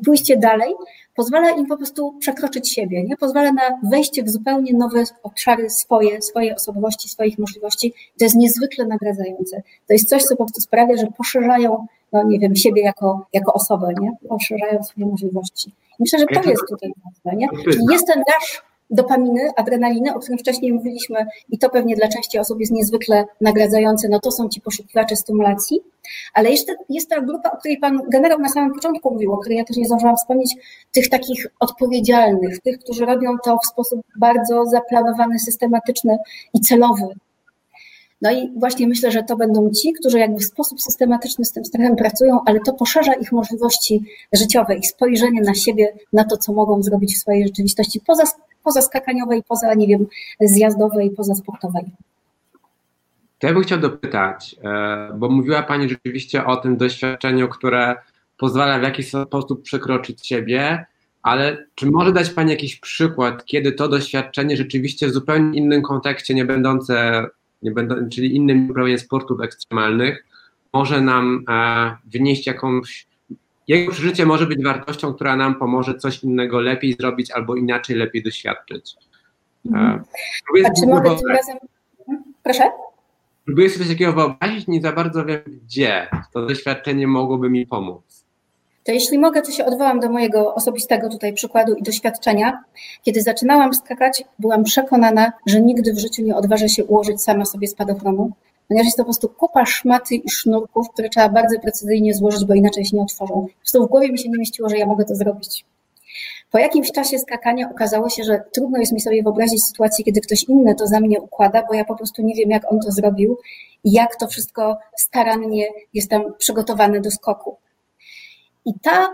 pójście dalej pozwala im po prostu przekroczyć siebie, nie? pozwala na wejście w zupełnie nowe obszary swoje, swojej osobowości, swoich możliwości. To jest niezwykle nagradzające. To jest coś, co po prostu sprawia, że poszerzają, no nie wiem, siebie jako, jako osobę, nie? poszerzają swoje możliwości. Myślę, że to jest tutaj ważne. Nie? Czyli jest ten nasz dopaminy, adrenaliny, o którym wcześniej mówiliśmy i to pewnie dla części osób jest niezwykle nagradzające, no to są ci poszukiwacze stymulacji, ale jeszcze jest ta grupa, o której pan generał na samym początku mówił, o której ja też nie zdążyłam wspomnieć, tych takich odpowiedzialnych, tych, którzy robią to w sposób bardzo zaplanowany, systematyczny i celowy, no i właśnie myślę, że to będą ci, którzy jakby w sposób systematyczny z tym strachem pracują, ale to poszerza ich możliwości życiowe, ich spojrzenie na siebie, na to, co mogą zrobić w swojej rzeczywistości poza, poza skakaniowej, poza, nie wiem, zjazdowej, poza sportowej. To ja bym chciał dopytać, e, bo mówiła Pani rzeczywiście o tym doświadczeniu, które pozwala w jakiś sposób przekroczyć siebie, ale czy może dać Pani jakiś przykład, kiedy to doświadczenie rzeczywiście w zupełnie innym kontekście, nie będące nie będą, czyli innym uprawianiem sportów ekstremalnych, może nam e, wnieść jakąś. Jego przeżycie może być wartością, która nam pomoże coś innego lepiej zrobić albo inaczej lepiej doświadczyć. E, mhm. A czy mogę tym razem. Proszę? Próbuję sobie coś takiego wyobrazić, nie za bardzo wiem, gdzie to doświadczenie mogłoby mi pomóc. to jeśli mogę, to się odwołam do mojego osobistego tutaj przykładu i doświadczenia. Kiedy zaczynałam skakać, byłam przekonana, że nigdy w życiu nie odważę się ułożyć sama sobie spadochronu, ponieważ jest to po prostu kupa szmaty i sznurków, które trzeba bardzo precyzyjnie złożyć, bo inaczej się nie otworzą. Prostu w głowie mi się nie mieściło, że ja mogę to zrobić. Po jakimś czasie skakania okazało się, że trudno jest mi sobie wyobrazić sytuację, kiedy ktoś inny to za mnie układa, bo ja po prostu nie wiem, jak on to zrobił i jak to wszystko starannie jest tam przygotowane do skoku. I ta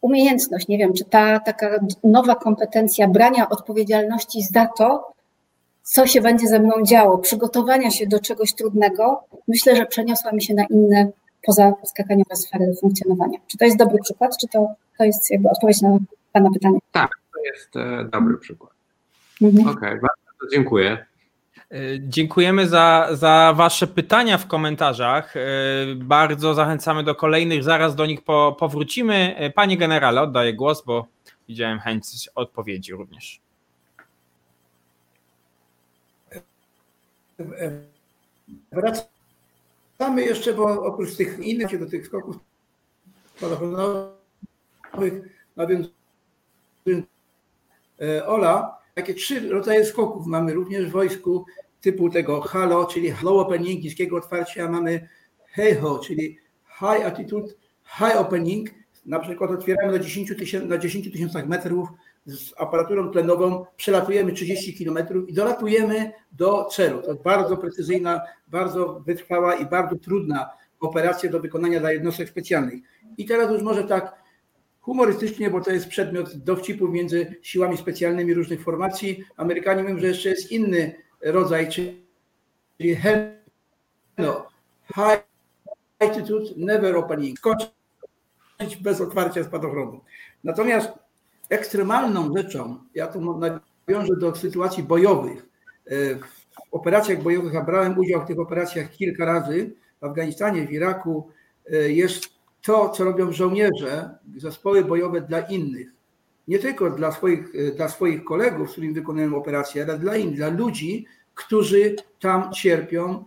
umiejętność, nie wiem, czy ta taka nowa kompetencja brania odpowiedzialności za to, co się będzie ze mną działo, przygotowania się do czegoś trudnego, myślę, że przeniosła mi się na inne poza skakaniowe sfery funkcjonowania. Czy to jest dobry przykład, czy to, to jest jakby odpowiedź na Pana pytanie? Tak, to jest e, dobry przykład. Mhm. Okej, okay, bardzo dziękuję. E, dziękujemy za, za Wasze pytania w komentarzach. E, bardzo zachęcamy do kolejnych, zaraz do nich po, powrócimy. Panie generale, oddaję głos, bo widziałem chęć odpowiedzi również. Wracamy jeszcze, bo oprócz tych innych, do tych skoków spadochronowych, no więc Ola, takie trzy rodzaje skoków mamy również w wojsku typu tego halo, czyli low opening, niskiego otwarcia, mamy heiho, czyli high altitude, high opening, na przykład otwieramy na 10 tysiącach, na 10 tysiącach metrów z aparaturą tlenową, przelatujemy 30 km i dolatujemy do celu. To bardzo precyzyjna, bardzo wytrwała i bardzo trudna operacja do wykonania dla jednostek specjalnych. I teraz już może tak humorystycznie, bo to jest przedmiot dowcipu między siłami specjalnymi różnych formacji. Amerykanie mówią, że jeszcze jest inny rodzaj, czyli HELNO, High Altitude Never Opening, skoczyć bez otwarcia spadochronu. Natomiast ekstremalną rzeczą, ja tu nawiążę do sytuacji bojowych, e, w operacjach bojowych, a brałem udział w tych operacjach kilka razy w Afganistanie, w Iraku, e, jest to, co robią żołnierze, zespoły bojowe dla innych. Nie tylko dla swoich, e, dla swoich kolegów, z którymi wykonują operacje, ale dla innych, dla ludzi, którzy tam cierpią.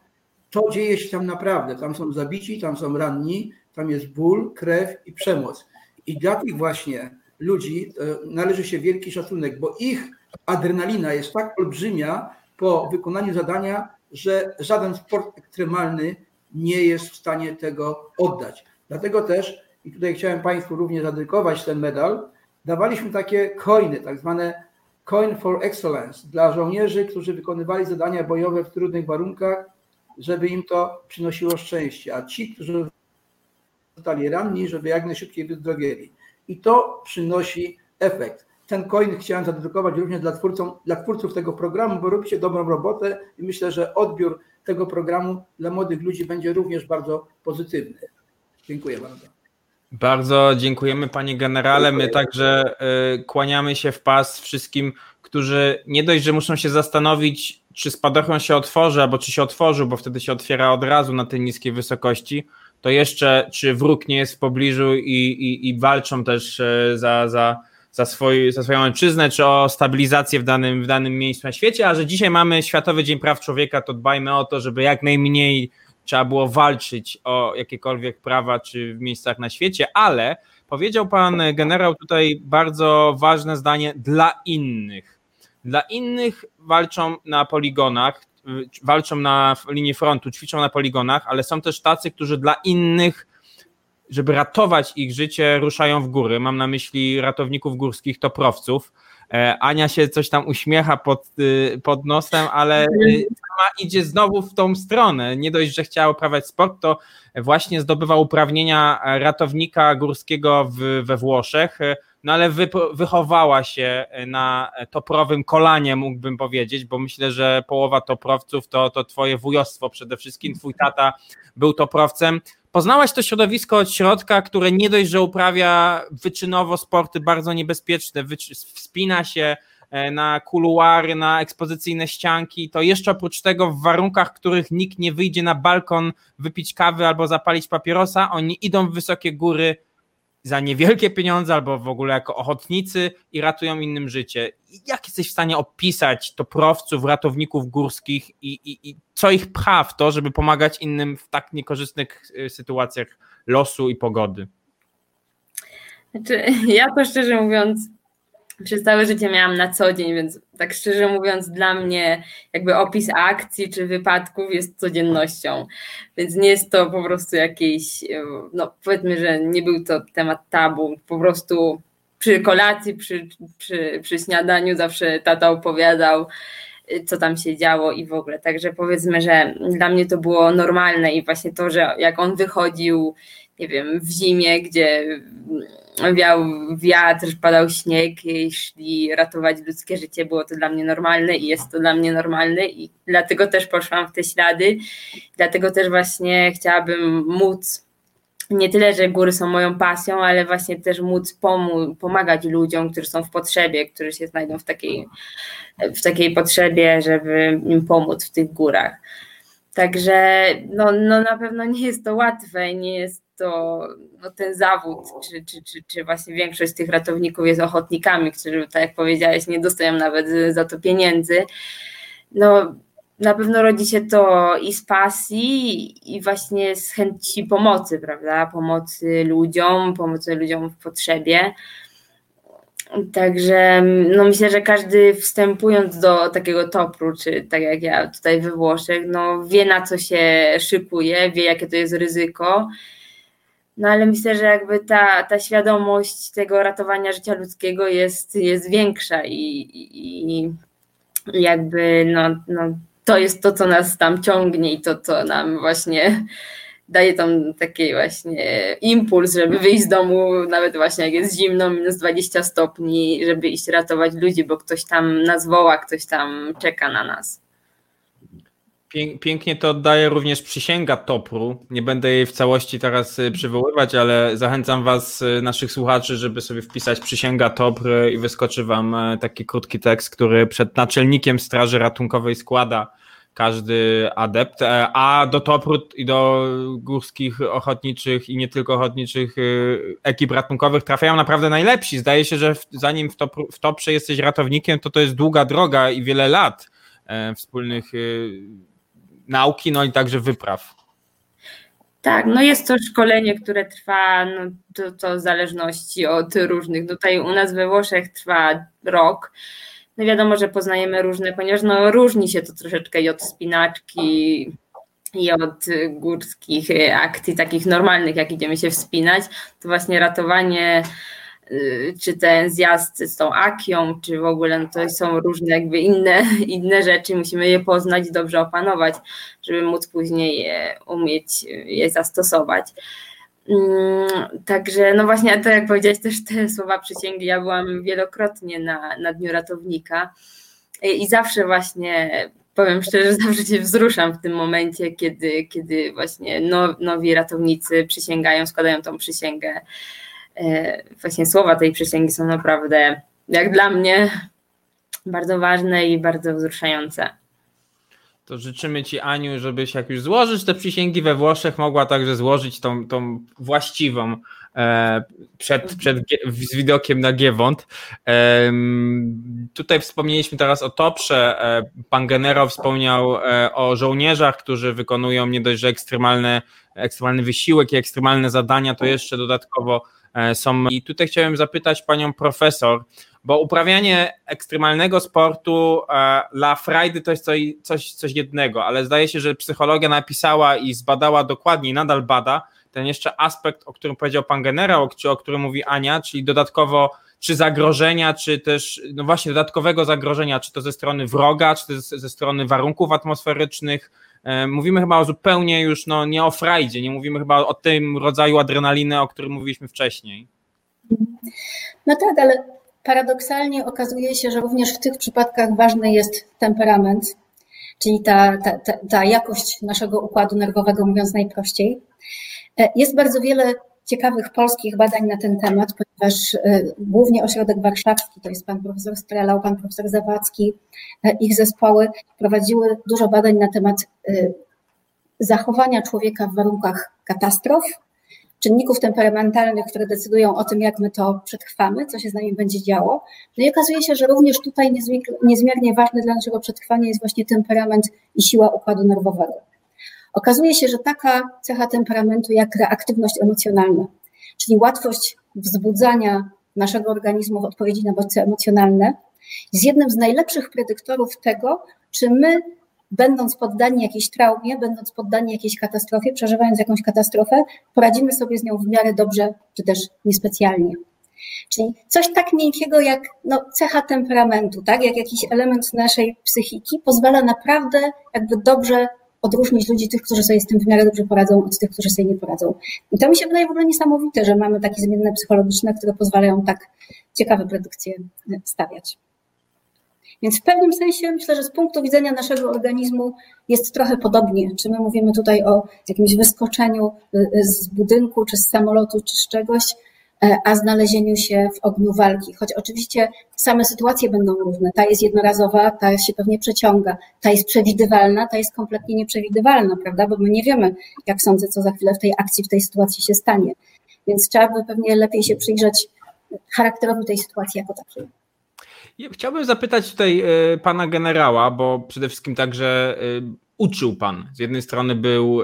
To dzieje się tam naprawdę. Tam są zabici, tam są ranni, tam jest ból, krew i przemoc. I dla tych właśnie ludzi e, należy się wielki szacunek, bo ich adrenalina jest tak olbrzymia po wykonaniu zadania, że żaden sport ekstremalny nie jest w stanie tego oddać. Dlatego też, i tutaj chciałem Państwu również zadedykować ten medal, dawaliśmy takie coiny, tak zwane coin for excellence dla żołnierzy, którzy wykonywali zadania bojowe w trudnych warunkach, żeby im to przynosiło szczęście, a ci, którzy zostali ranni, żeby jak najszybciej wyzdrowieli. I to przynosi efekt. Ten coin chciałem zadedykować również dla, twórcom, dla twórców tego programu, bo robicie dobrą robotę i myślę, że odbiór tego programu dla młodych ludzi będzie również bardzo pozytywny. Dziękuję bardzo. Bardzo dziękujemy panie generale. My także y, kłaniamy się w pas wszystkim, którzy nie dość, że muszą się zastanowić, czy spadochron się otworzy, albo czy się otworzył, bo wtedy się otwiera od razu na tej niskiej wysokości, to jeszcze czy wróg nie jest w pobliżu i, i, i walczą też y, za, za, za, swój, za swoją ojczyznę, czy o stabilizację w danym, w danym miejscu na świecie, a że dzisiaj mamy Światowy Dzień Praw Człowieka, to dbajmy o to, żeby jak najmniej trzeba było walczyć o jakiekolwiek prawa czy w miejscach na świecie, ale powiedział pan generał tutaj bardzo ważne zdanie dla innych. Dla innych walczą na poligonach, walczą na linii frontu, ćwiczą na poligonach, ale są też tacy, którzy dla innych żeby ratować ich życie, ruszają w góry. Mam na myśli ratowników górskich, toprowców. E, Ania się coś tam uśmiecha pod, y, pod nosem, ale y, sama idzie znowu w tą stronę. Nie dość, że chciała uprawiać sport, to właśnie zdobywa uprawnienia ratownika górskiego w, we Włoszech, no ale wy, wychowała się na toprowym kolanie, mógłbym powiedzieć, bo myślę, że połowa toprowców to, to twoje wujostwo przede wszystkim. Twój tata był toprowcem. Poznałaś to środowisko od środka, które nie dość, że uprawia wyczynowo sporty bardzo niebezpieczne, wspina się e, na kuluary, na ekspozycyjne ścianki, to jeszcze oprócz tego w warunkach, w których nikt nie wyjdzie na balkon wypić kawy albo zapalić papierosa, oni idą w wysokie góry za niewielkie pieniądze albo w ogóle jako ochotnicy i ratują innym życie. Jak jesteś w stanie opisać toprowców, ratowników górskich i, i, i co ich pcha w to, żeby pomagać innym w tak niekorzystnych y, sytuacjach losu i pogody? Znaczy, ja to szczerze mówiąc, przez całe życie miałam na co dzień, więc tak szczerze mówiąc, dla mnie jakby opis akcji czy wypadków jest codziennością, więc nie jest to po prostu jakiś, no powiedzmy, że nie był to temat tabu, po prostu przy kolacji, przy, przy, przy śniadaniu zawsze tata opowiadał, co tam się działo i w ogóle. Także powiedzmy, że dla mnie to było normalne i właśnie to, że jak on wychodził, nie wiem, w zimie, gdzie wiał wiatr, padał śnieg i szli ratować ludzkie życie, było to dla mnie normalne i jest to dla mnie normalne i dlatego też poszłam w te ślady, dlatego też właśnie chciałabym móc nie tyle, że góry są moją pasją, ale właśnie też móc pomóc, pomagać ludziom, którzy są w potrzebie, którzy się znajdą w takiej, w takiej potrzebie, żeby im pomóc w tych górach. Także no, no na pewno nie jest to łatwe, nie jest to no, ten zawód, czy, czy, czy, czy właśnie większość tych ratowników jest ochotnikami, którzy, tak jak powiedziałeś, nie dostają nawet za to pieniędzy. No, na pewno rodzi się to i z pasji, i właśnie z chęci pomocy, prawda? Pomocy ludziom, pomocy ludziom w potrzebie. Także no myślę, że każdy wstępując do takiego topru, czy tak jak ja tutaj we Włoszech, no wie na co się szykuje, wie jakie to jest ryzyko. No ale myślę, że jakby ta, ta świadomość tego ratowania życia ludzkiego jest, jest większa i, i, i jakby no, no to jest to, co nas tam ciągnie i to, co nam właśnie daje tam taki właśnie impuls, żeby wyjść z domu, nawet właśnie jak jest zimno, minus 20 stopni, żeby iść ratować ludzi, bo ktoś tam nas woła, ktoś tam czeka na nas. Pięknie to oddaje również przysięga Topru. Nie będę jej w całości teraz y, przywoływać, ale zachęcam Was, y, naszych słuchaczy, żeby sobie wpisać przysięga Topr i wyskoczy Wam e, taki krótki tekst, który przed naczelnikiem Straży Ratunkowej składa każdy adept, e, a do Topru i do górskich ochotniczych i nie tylko ochotniczych y, ekip ratunkowych trafiają naprawdę najlepsi. Zdaje się, że zanim w, Topru, w Toprze jesteś ratownikiem, to to jest długa droga i wiele lat e, wspólnych nauki, no i także wypraw. Tak, no jest to szkolenie, które trwa, no to, to w zależności od różnych. Tutaj u nas we Włoszech trwa rok. No wiadomo, że poznajemy różne, ponieważ no różni się to troszeczkę i od spinaczki, i od górskich akcji takich normalnych, jak idziemy się wspinać. To właśnie ratowanie czy ten zjazd z tą akią, czy w ogóle no to są różne jakby inne, inne rzeczy, musimy je poznać i dobrze opanować, żeby móc później je umieć je zastosować. Mm, także, no właśnie, to jak powiedziałeś, też te słowa przysięgi, ja byłam wielokrotnie na, na Dniu Ratownika i, zawsze właśnie, powiem szczerze, zawsze się wzruszam w tym momencie, kiedy, kiedy właśnie nowi ratownicy przysięgają, składają tą przysięgę właśnie słowa tej przysięgi są naprawdę, jak dla mnie, bardzo ważne i bardzo wzruszające. To życzymy Ci, Aniu, żebyś jak już złożysz te przysięgi we Włoszech, mogła także złożyć tą, tą właściwą e, przed, przed, z widokiem na Giewont. E, tutaj wspomnieliśmy teraz o Toprze. E, pan Genero wspomniał e, o żołnierzach, którzy wykonują nie dość, że ekstremalne, ekstremalny wysiłek i ekstremalne zadania, to jeszcze dodatkowo E, są. I tutaj chciałem zapytać panią profesor, bo uprawianie ekstremalnego sportu e, dla frajdy to jest coś, coś, coś jednego, ale zdaje się, że psychologia napisała i zbadała dokładnie, nadal bada ten jeszcze aspekt, o którym powiedział pan generał, czy o którym mówi Ania, czyli dodatkowo czy zagrożenia, czy też, no właśnie, dodatkowego zagrożenia, czy to ze strony wroga, czy to ze strony warunków atmosferycznych, E, mówimy chyba o zupełnie już no, nie o frajdzie, nie mówimy chyba o tym rodzaju adrenaliny, o którym mówiliśmy wcześniej. No tak, ale paradoksalnie okazuje się, że również w tych przypadkach ważny jest temperament, czyli ta, ta, ta, ta jakość naszego układu nerwowego, mówiąc najprościej. E, jest bardzo wiele ciekawych polskich badań na ten temat, ponieważ e, głównie ośrodek warszawski, to jest pan profesor Strelał, pan profesor Zawadzki, e, ich zespoły prowadziły dużo badań na temat e, zachowania człowieka w warunkach katastrof, czynników temperamentalnych, które decydują o tym, jak my to przetrwamy, co się z nami będzie działo. No i okazuje się, że również tutaj niezmiernie ważny dla naszego przetrwania jest właśnie temperament i siła układu nerwowego. Okazuje się, że taka cecha temperamentu jak reaktywność emocjonalna, czyli łatwość wzbudzania naszego organizmu w odpowiedzi na bodźce emocjonalne, jest jednym z najlepszych predyktorów tego, czy my, będąc poddani jakiejś traumie, będąc poddani jakiejś katastrofie, przeżywając jakąś katastrofę, poradzimy sobie z nią w miarę dobrze, czy też niespecjalnie. Czyli coś tak miękkiego jak no, cecha temperamentu, tak? jak jakiś element naszej psychiki, pozwala naprawdę jakby dobrze odróżnić ludzi, tych, którzy sobie z tym w miarę dobrze poradzą, od tych, którzy sobie nie poradzą. I to mi się wydaje w ogóle niesamowite, że mamy takie zmienne psychologiczne, które pozwalają tak ciekawe predykcje stawiać. Więc w pewnym sensie myślę, że z punktu widzenia naszego organizmu jest trochę podobnie. Czy my mówimy tutaj o jakimś wyskoczeniu y, z budynku, czy z samolotu, czy z czegoś, E, a znalezieniu się w ogniu walki. Choć oczywiście same sytuacje będą różne. Ta jest jednorazowa, ta się pewnie przeciąga, ta jest przewidywalna, ta jest kompletnie nieprzewidywalna, prawda? Bo my nie wiemy, jak sądzę, co za chwilę w tej akcji, w tej sytuacji się stanie. Więc trzeba by pewnie lepiej się przyjrzeć charakterowi tej sytuacji jako takiej. Chciałbym zapytać tutaj e, pana generała, bo przede wszystkim także e, uczył pan. Z jednej strony był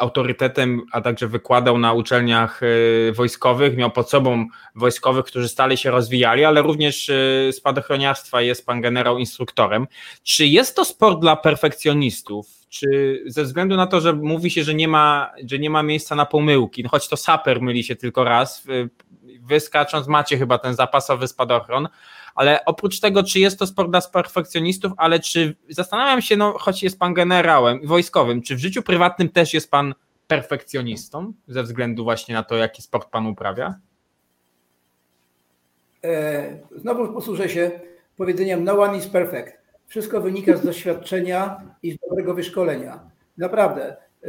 autorytetem, a także wykładał na uczelniach e, wojskowych, miał pod sobą wojskowych, którzy stale się rozwijali, ale również e, spadochroniarstwa jest pan generał instruktorem. Czy jest to sport dla perfekcjonistów? Czy ze względu na to, że mówi się, że nie ma, że nie ma miejsca na pomyłki, no choć to saper myli się tylko raz, wy skacząc macie chyba ten zapasowy spadochron, ale oprócz tego, czy jest to sport dla perfekcjonistów, ale czy zastanawiam się, no choć jest pan generałem wojskowym, czy w życiu prywatnym też jest pan perfekcjonistą ze względu właśnie na to, jaki sport pan uprawia? E, znowu posłużę się powiedzeniem no one is perfect. Wszystko wynika z doświadczenia i z dobrego wyszkolenia. Naprawdę. E,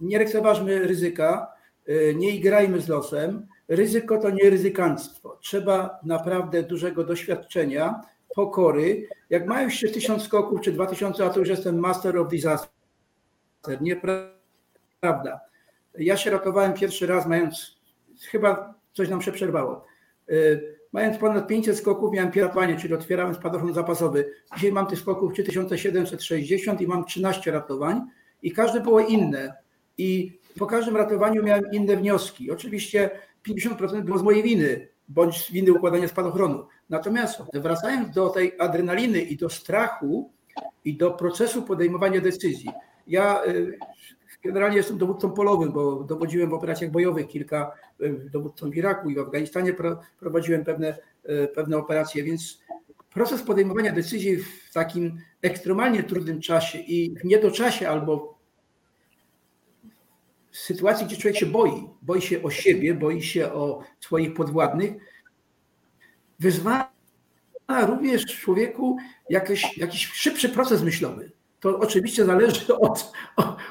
nie lekceważmy ryzyka, e, nie igrajmy z losem, Ryzyko to nie ryzykanstwo. Trzeba naprawdę dużego doświadczenia, pokory. Jak mają jeszcze tysiąc skoków czy dwa tysiące, a to już jestem master of disaster. Nieprawda. Ja się ratowałem pierwszy raz, mając, chyba coś nam się przerwało. Y, mając ponad 500 skoków, miałem piratowanie, czyli otwierałem spadochron zapasowy. Dzisiaj mam tych skoków 3760 i mam 13 ratowań i każde było inne. I po każdym ratowaniu miałem inne wnioski. Oczywiście 50% było z mojej winy, bądź winy układania spadochronu. Natomiast wracając do tej adrenaliny i do strachu i do procesu podejmowania decyzji, ja y, generalnie jestem dowódcą polowym, bo dowodziłem w operacjach bojowych kilka, y, dowódcą w Iraku i w Afganistanie prowadziłem pewne, y, pewne operacje, więc proces podejmowania decyzji w takim ekstremalnie trudnym czasie i w niedoczasie albo sytuacji, gdzie człowiek się boi, boi się o siebie, boi się o swoich podwładnych, wyzwala również człowieku jakiś, jakiś szybszy proces myślowy. To oczywiście zależy od,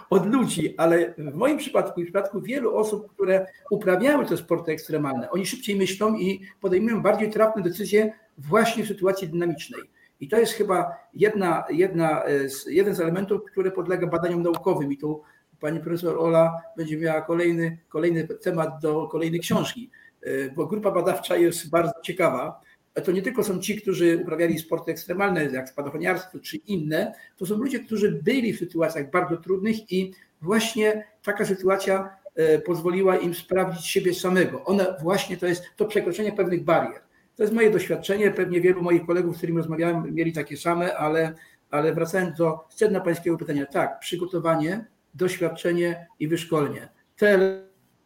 od, ludzi, ale w moim przypadku i w przypadku wielu osób, które uprawiały te sporty ekstremalne, oni szybciej myślą i podejmują bardziej trafne decyzje właśnie w sytuacji dynamicznej. I to jest chyba jedna, jedna, jeden z elementów, który podlega badaniom naukowym. I tu pani profesor Ola będzie miała kolejny, kolejny temat do kolejnej książki, e, bo grupa badawcza jest bardzo ciekawa. To nie tylko są ci, którzy uprawiali sporty ekstremalne, jak spadochroniarstwo czy inne, to są ludzie, którzy byli w sytuacjach bardzo trudnych i właśnie taka sytuacja e, pozwoliła im sprawdzić siebie samego. One właśnie to jest to przekroczenie pewnych barier. To jest moje doświadczenie, pewnie wielu moich kolegów, z którymi rozmawiałem, mieli takie same, ale, ale wracając do sedna pańskiego pytania, tak, przygotowanie doświadczenie i wyszkolenie. Te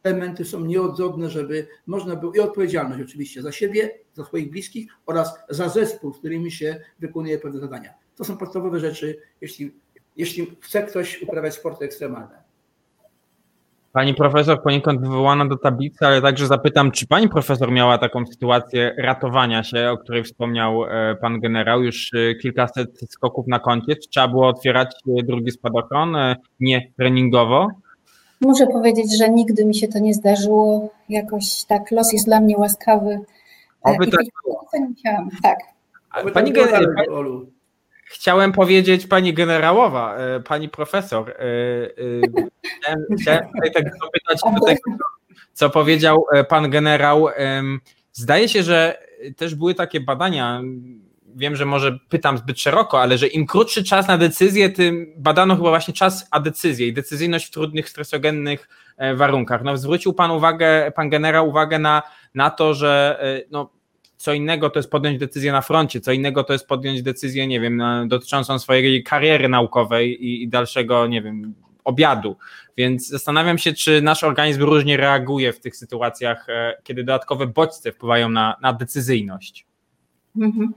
elementy są nieodzowne, żeby można było, i odpowiedzialność oczywiście za siebie, za swoich bliskich oraz za zespół, z którymi się wykonuje pewne zadania. To są podstawowe rzeczy, jeśli, jeśli chce ktoś uprawiać sporty ekstremalne. Pani profesor poniekąd wywołana do tablicy, ale także zapytam, czy pani profesor miała taką sytuację ratowania się, o której wspomniał e, pan generał, już e, kilkaset skoków na koncie? Czy trzeba było otwierać e, drugi spadochron, nie treningowo? Muszę powiedzieć, że nigdy mi się to nie zdarzyło. Jakoś tak los jest dla mnie łaskawy. Oby tak. Tak. Pani, generał, Chciałem powiedzieć pani generałowa, e, pani profesor. E, e, chciałem, tutaj tak zapytać do tego, co powiedział pan generał. Zdaje się, że też były takie badania, wiem, że może pytam zbyt szeroko, ale że im krótszy czas na decyzję, tym badano chyba właśnie czas a decyzję i decyzyjność w trudnych, stresogennych warunkach. No, zwrócił Pan uwagę, Pan generał uwagę na, na to, że no, co innego to jest podjąć decyzję na froncie, co innego to jest podjąć decyzję, nie wiem, dotyczącą swojej kariery naukowej i, i dalszego, nie wiem, obiadu. Więc zastanawiam się, czy nasz organizm różnie reaguje w tych sytuacjach, e, kiedy dodatkowe bodźce wpływają na, na decyzyjność. Mhm.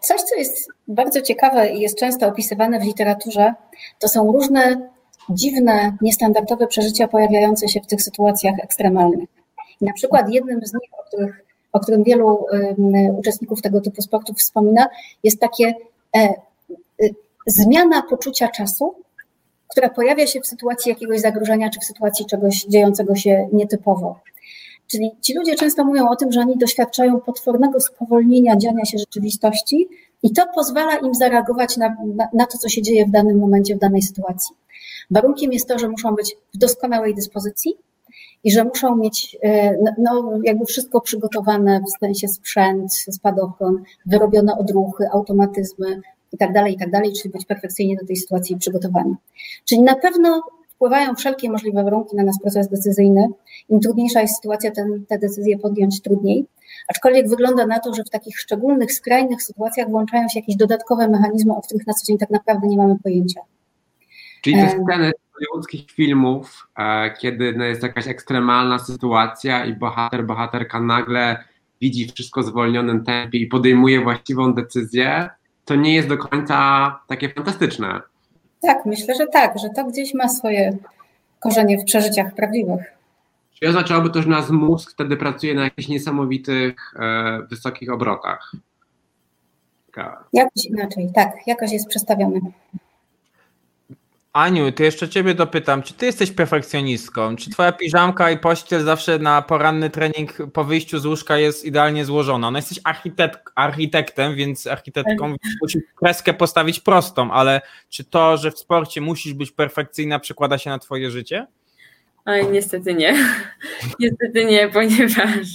Coś, co jest bardzo ciekawe i jest często opisywane w literaturze, to są różne dziwne, niestandardowe przeżycia pojawiające się w tych sytuacjach ekstremalnych. Na przykład jednym z nich, o, których, o którym wielu uczestników tego typu sportów wspomina, jest takie e, e, zmiana poczucia czasu, która pojawia się w sytuacji jakiegoś zagrożenia czy w sytuacji czegoś dziejącego się nietypowo. Czyli ci ludzie często mówią o tym, że oni doświadczają potwornego spowolnienia dziania się rzeczywistości i to pozwala im zareagować na, na, na, to, co się dzieje w danym momencie, w danej sytuacji. Warunkiem jest to, że muszą być w doskonałej dyspozycji i że muszą mieć e, no, no jakby wszystko przygotowane w sensie sprzęt, spadochron, wyrobione odruchy, automatyzmy, i tak dalej, i tak dalej, czyli być perfekcyjnie do tej sytuacji przygotowani. Czyli na pewno wpływają wszelkie możliwe warunki na nasz proces decyzyjny. Im trudniejsza jest sytuacja, ten, te decyzje podjąć trudniej. Aczkolwiek wygląda na to, że w takich szczególnych, skrajnych sytuacjach włączają się jakieś dodatkowe mechanizmy, o których na co dzień tak naprawdę nie mamy pojęcia. Czyli te sceny hollywoodzkich filmów, e, kiedy no, jest jakaś ekstremalna sytuacja i bohater, bohaterka nagle widzi wszystko w zwolnionym tempie i podejmuje właściwą decyzję, to nie jest do końca takie fantastyczne. Tak, myślę, że tak, że to gdzieś ma swoje korzenie w przeżyciach prawdziwych. Czy oznaczałoby to, że nasz mózg wtedy pracuje na jakichś niesamowitych, e, wysokich obrotach? Jakoś inaczej, tak, jakoś jest przestawiony. Aniu, to jeszcze ciebie dopytam, czy ty jesteś perfekcjonistką? Czy twoja piżamka i pościel zawsze na poranny trening po wyjściu z łóżka jest idealnie złożona? No jesteś architekt, architektem, więc architektką tak. musisz kreskę postawić prostą, ale czy to, że w sporcie musisz być perfekcyjna przekłada się na twoje życie? Oj, niestety nie. niestety nie, ponieważ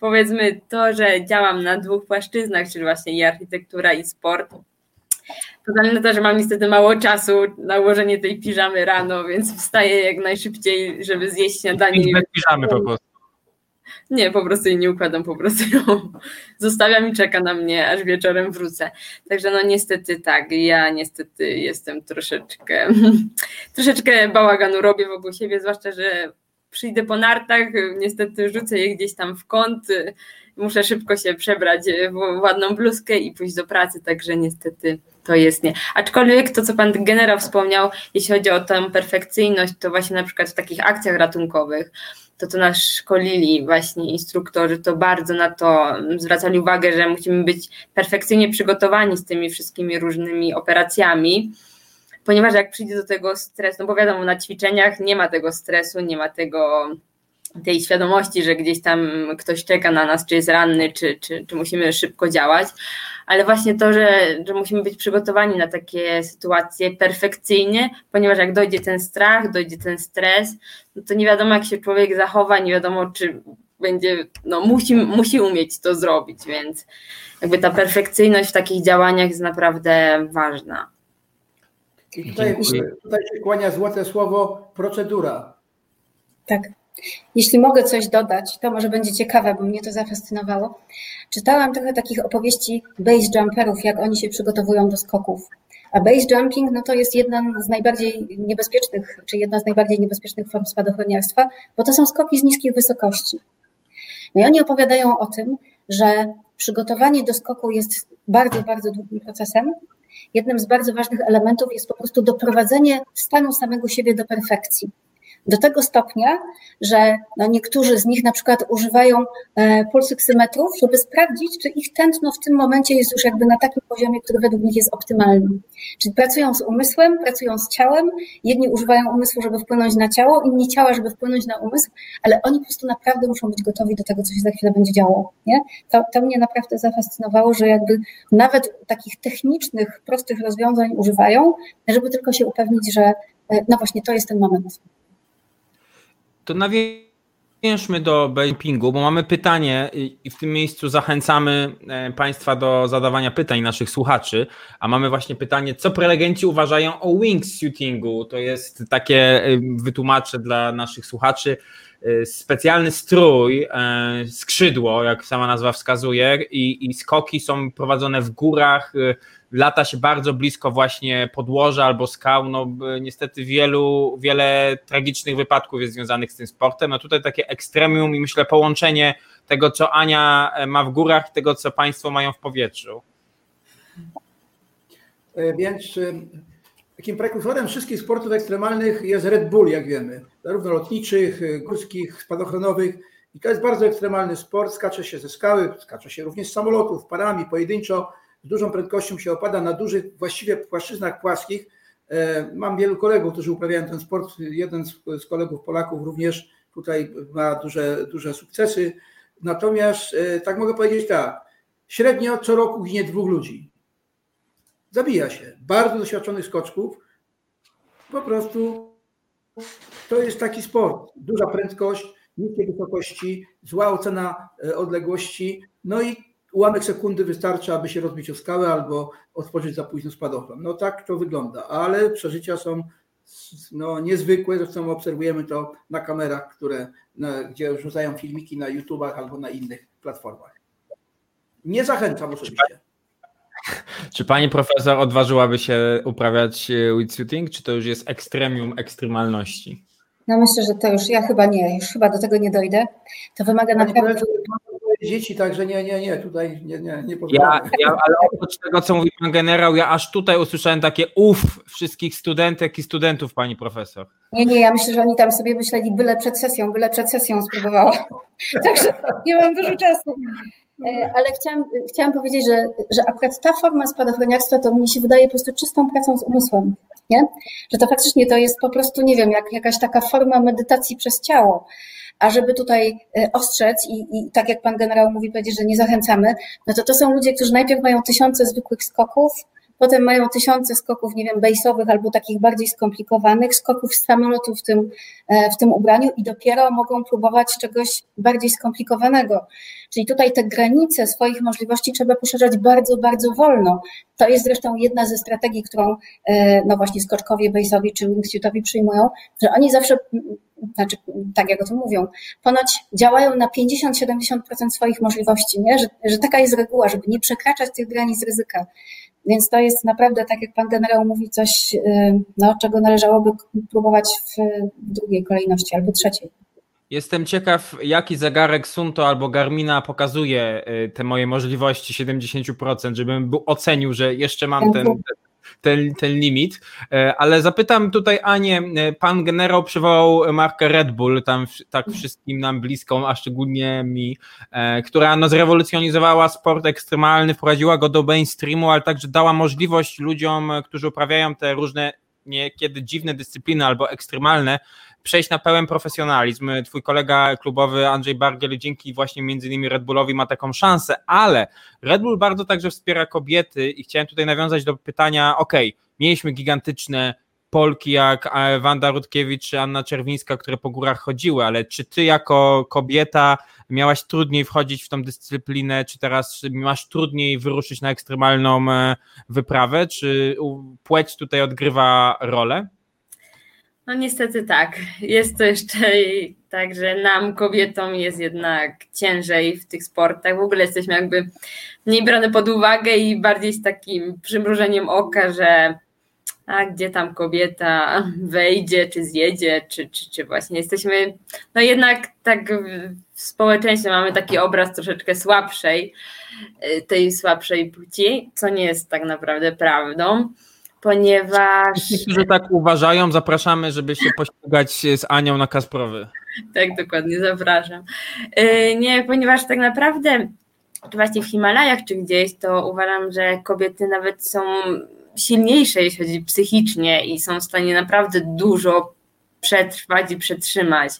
powiedzmy to, że działam na dwóch płaszczyznach, czyli właśnie i architektura i sport, Poza na to, że mam niestety mało czasu na ułożenie tej piżamy rano, więc wstaję jak najszybciej, żeby zjeść śniadanie. Bez piżamy po prostu. Nie, po prostu jej nie układam, po prostu ją zostawiam i czeka na mnie, aż wieczorem wrócę. Także no niestety tak, ja niestety jestem troszeczkę, troszeczkę bałaganu robię wokół siebie, zwłaszcza, że przyjdę po nartach, niestety rzucę je gdzieś tam w kąt, muszę szybko się przebrać w ładną bluzkę i pójść do pracy, także niestety to jest nie. Aczkolwiek to, co pan generał wspomniał, jeśli chodzi o tę perfekcyjność, to właśnie na przykład w takich akcjach ratunkowych, to to nas szkolili właśnie instruktorzy, to bardzo na to zwracali uwagę, że musimy być perfekcyjnie przygotowani z tymi wszystkimi różnymi operacjami, ponieważ jak przyjdzie do tego stresu, no bo wiadomo, na ćwiczeniach nie ma tego stresu, nie ma tego tej świadomości, że gdzieś tam ktoś czeka na nas, czy jest ranny, czy, czy, czy musimy szybko działać, ale właśnie to, że, że musimy być przygotowani na takie sytuacje perfekcyjnie, ponieważ jak dojdzie ten strach, dojdzie ten stres, no to nie wiadomo, jak się człowiek zachowa, nie wiadomo, czy będzie, no musi, musi umieć to zrobić, więc jakby ta perfekcyjność w takich działaniach jest naprawdę ważna. I tutaj, tutaj się kłania złote słowo procedura. Tak. Jeśli mogę coś dodać, to może będzie ciekawe, bo mnie to zafascynowało. Czytałam trochę takich opowieści base jumperów, jak oni się przygotowują do skoków. A base jumping no to jest jedna z najbardziej niebezpiecznych, czy jedna z najbardziej niebezpiecznych form spadochroniarstwa, bo to są skoki z niskich wysokości. No i oni opowiadają o tym, że przygotowanie do skoku jest bardzo, bardzo długim procesem. Jednym z bardzo ważnych elementów jest po prostu doprowadzenie stanu samego siebie do perfekcji. Do tego stopnia, że no niektórzy z nich na przykład używają e, pulsyksymetrów, żeby sprawdzić, czy ich tętno w tym momencie jest już jakby na takim poziomie, który według nich jest optymalny. Czyli pracują z umysłem, pracują z ciałem. Jedni używają umysłu, żeby wpłynąć na ciało, inni ciała, żeby wpłynąć na umysł, ale oni po prostu naprawdę muszą być gotowi do tego, co się za chwilę będzie działo. Nie? To, to mnie naprawdę zafascynowało, że jakby nawet takich technicznych, prostych rozwiązań używają, żeby tylko się upewnić, że e, no właśnie to jest ten moment to Nawiążmy do bampingu, bo mamy pytanie i w tym miejscu zachęcamy e, Państwa do zadawania pytań naszych słuchaczy, a mamy właśnie pytanie, co prelegenci uważają o wingsuitingu? To jest takie, e, wytłumaczę dla naszych słuchaczy, specjalny strój, skrzydło, jak sama nazwa wskazuje i, i skoki są prowadzone w górach, lata się bardzo blisko właśnie podłoża albo skał. No, niestety wielu, wiele tragicznych wypadków jest związanych z tym sportem. No tutaj takie ekstremium i myślę połączenie tego, co Ania ma w górach tego, co Państwo mają w powietrzu. E, więc e, takim prekursorem wszystkich sportów ekstremalnych jest Red Bull, jak wiemy, zarówno lotniczych, e, górskich, spadochronowych. I to jest bardzo ekstremalny sport. Skacze się ze skały, skacze się również z samolotów, parami, pojedynczo z dużą prędkością się opada na dużych, właściwie płaszczyznach płaskich. E, mam wielu kolegów, którzy uprawiają ten sport. Jeden z kolegów Polaków również tutaj ma duże, duże sukcesy. Natomiast e, tak mogę powiedzieć tak, średnio co roku ginie dwóch ludzi. Zabija się. Bardzo doświadczonych skoczków. Po prostu to jest taki sport. Duża prędkość, niskie wysokości, zła ocena e, odległości. No i ułamek sekundy wystarczy, aby się rozbić o skałę albo otworzyć za późno spadochron. No tak to wygląda, ale przeżycia są no, niezwykłe, zresztą obserwujemy to na kamerach, które, na, gdzie rzucają filmiki na YouTubach albo na innych platformach. Nie zachęcam osobiście. Czy pani profesor odważyłaby się uprawiać e, wingsuiting, czy to już jest ekstremium ekstremalności? No myślę, że to już ja chyba nie, już chyba do tego nie dojdę. To wymaga naprawdę dzieci, także nie, nie, nie, tutaj nie, nie, nie ja, ja, Ale oprócz tego, co mówi pan generał, ja aż tutaj usłyszałem takie uff wszystkich studentek i studentów, pani profesor. Nie, nie, ja myślę, że oni tam sobie myśleli byle przed sesją, byle przed sesją spróbowała. Także nie mam dużo czasu. E, ale chciałam, chciałam powiedzieć, że, że akurat ta forma spadochroniarstwa to mi się wydaje po prostu czystą pracą z umysłem. Nie? Że to faktycznie to jest po prostu, nie wiem, jak jakaś taka forma medytacji przez ciało. A żeby tutaj e, ostrzec i, i tak jak pan generał mówi, powiedzieć, że nie zachęcamy, no to to są ludzie, którzy najpierw mają tysiące zwykłych skoków, potem mają tysiące skoków, nie wiem, base'owych albo takich bardziej skomplikowanych, skoków z samolotu w tym, e, w tym ubraniu i dopiero mogą próbować czegoś bardziej skomplikowanego. Czyli tutaj te granice swoich możliwości trzeba poszerzać bardzo, bardzo wolno. To jest zresztą jedna ze strategii, którą e, no właśnie skoczkowie base'owi czy wingsuitowi przyjmują, że oni zawsze znaczy tak jak o tym mówią, ponoć działają na 50-70% swoich możliwości, nie? Że, że taka jest reguła, żeby nie przekraczać tych granic ryzyka. Więc to jest naprawdę, tak jak pan generał mówi, coś, y, no, czego należałoby próbować w drugiej kolejności albo trzeciej. Jestem ciekaw, jaki zegarek Sunto albo Garmina pokazuje y, te moje możliwości 70%, żebym był ocenił, że jeszcze mam ten, ten, ten limit. E, ale zapytam tutaj Anię, e, pan generał przywołał markę Red Bull, tam tak wszystkim nam bliską, a szczególnie mi, e, która no zrewolucjonizowała sport ekstremalny, wprowadziła go do mainstreamu, ale także dała możliwość ludziom, którzy uprawiają te różne niekiedy dziwne dyscypliny albo ekstremalne, przejść na pełen profesjonalizm. Twój kolega klubowy Andrzej Bargiel dzięki właśnie między innymi Red Bullowi ma taką szansę, ale Red Bull bardzo także wspiera kobiety i chciałem tutaj nawiązać do pytania, ok, mieliśmy gigantyczne Polki jak e, Wanda Rutkiewicz czy Anna Czerwińska, które po górach chodziły, ale czy ty jako kobieta miałaś trudniej wchodzić w tą dyscyplinę, czy teraz masz trudniej wyruszyć na ekstremalną e, wyprawę, czy płeć tutaj odgrywa rolę? No niestety tak. Jest to jeszcze tak, że nam, kobietom, jest jednak ciężej w tych sportach. W ogóle jesteśmy jakby mniej brane pod uwagę i bardziej z takim przymrużeniem oka, że a gdzie tam kobieta wejdzie, czy zjedzie, czy, czy, czy właśnie jesteśmy, no jednak tak w społeczeństwie mamy taki obraz troszeczkę słabszej, y, tej słabszej płci, co nie jest tak naprawdę prawdą ponieważ. Ci, którzy tak uważają, zapraszamy, żeby się pościgać z Anią na Kasprowy. Tak, dokładnie, zapraszam. Y, nie, ponieważ tak naprawdę, czy właśnie w Himalajach czy gdzieś, to uważam, że kobiety nawet są silniejsze, jeśli chodzi psychicznie i są w stanie naprawdę dużo przetrwać i przetrzymać.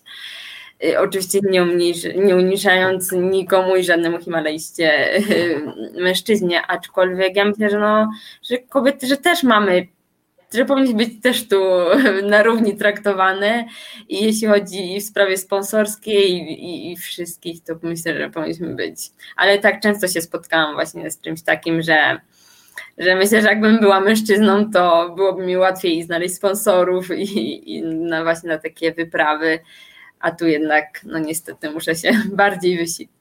Y, oczywiście nie, umniejsz, nie umniejszając nikomu i żadnemu Himalajście y, mężczyźnie, aczkolwiek ja myślę, że, no, że kobiety, że też mamy że powinien być też tu na równi traktowany i jeśli chodzi w sprawie sponsorskiej i, i, i, wszystkich, to myślę, że powinniśmy być. Ale tak często się spotkałam właśnie z czymś takim, że, że myślę, że jakbym była mężczyzną, to byłoby mi łatwiej znaleźć sponsorów i, i na właśnie na takie wyprawy, a tu jednak, no niestety muszę się bardziej wysilić.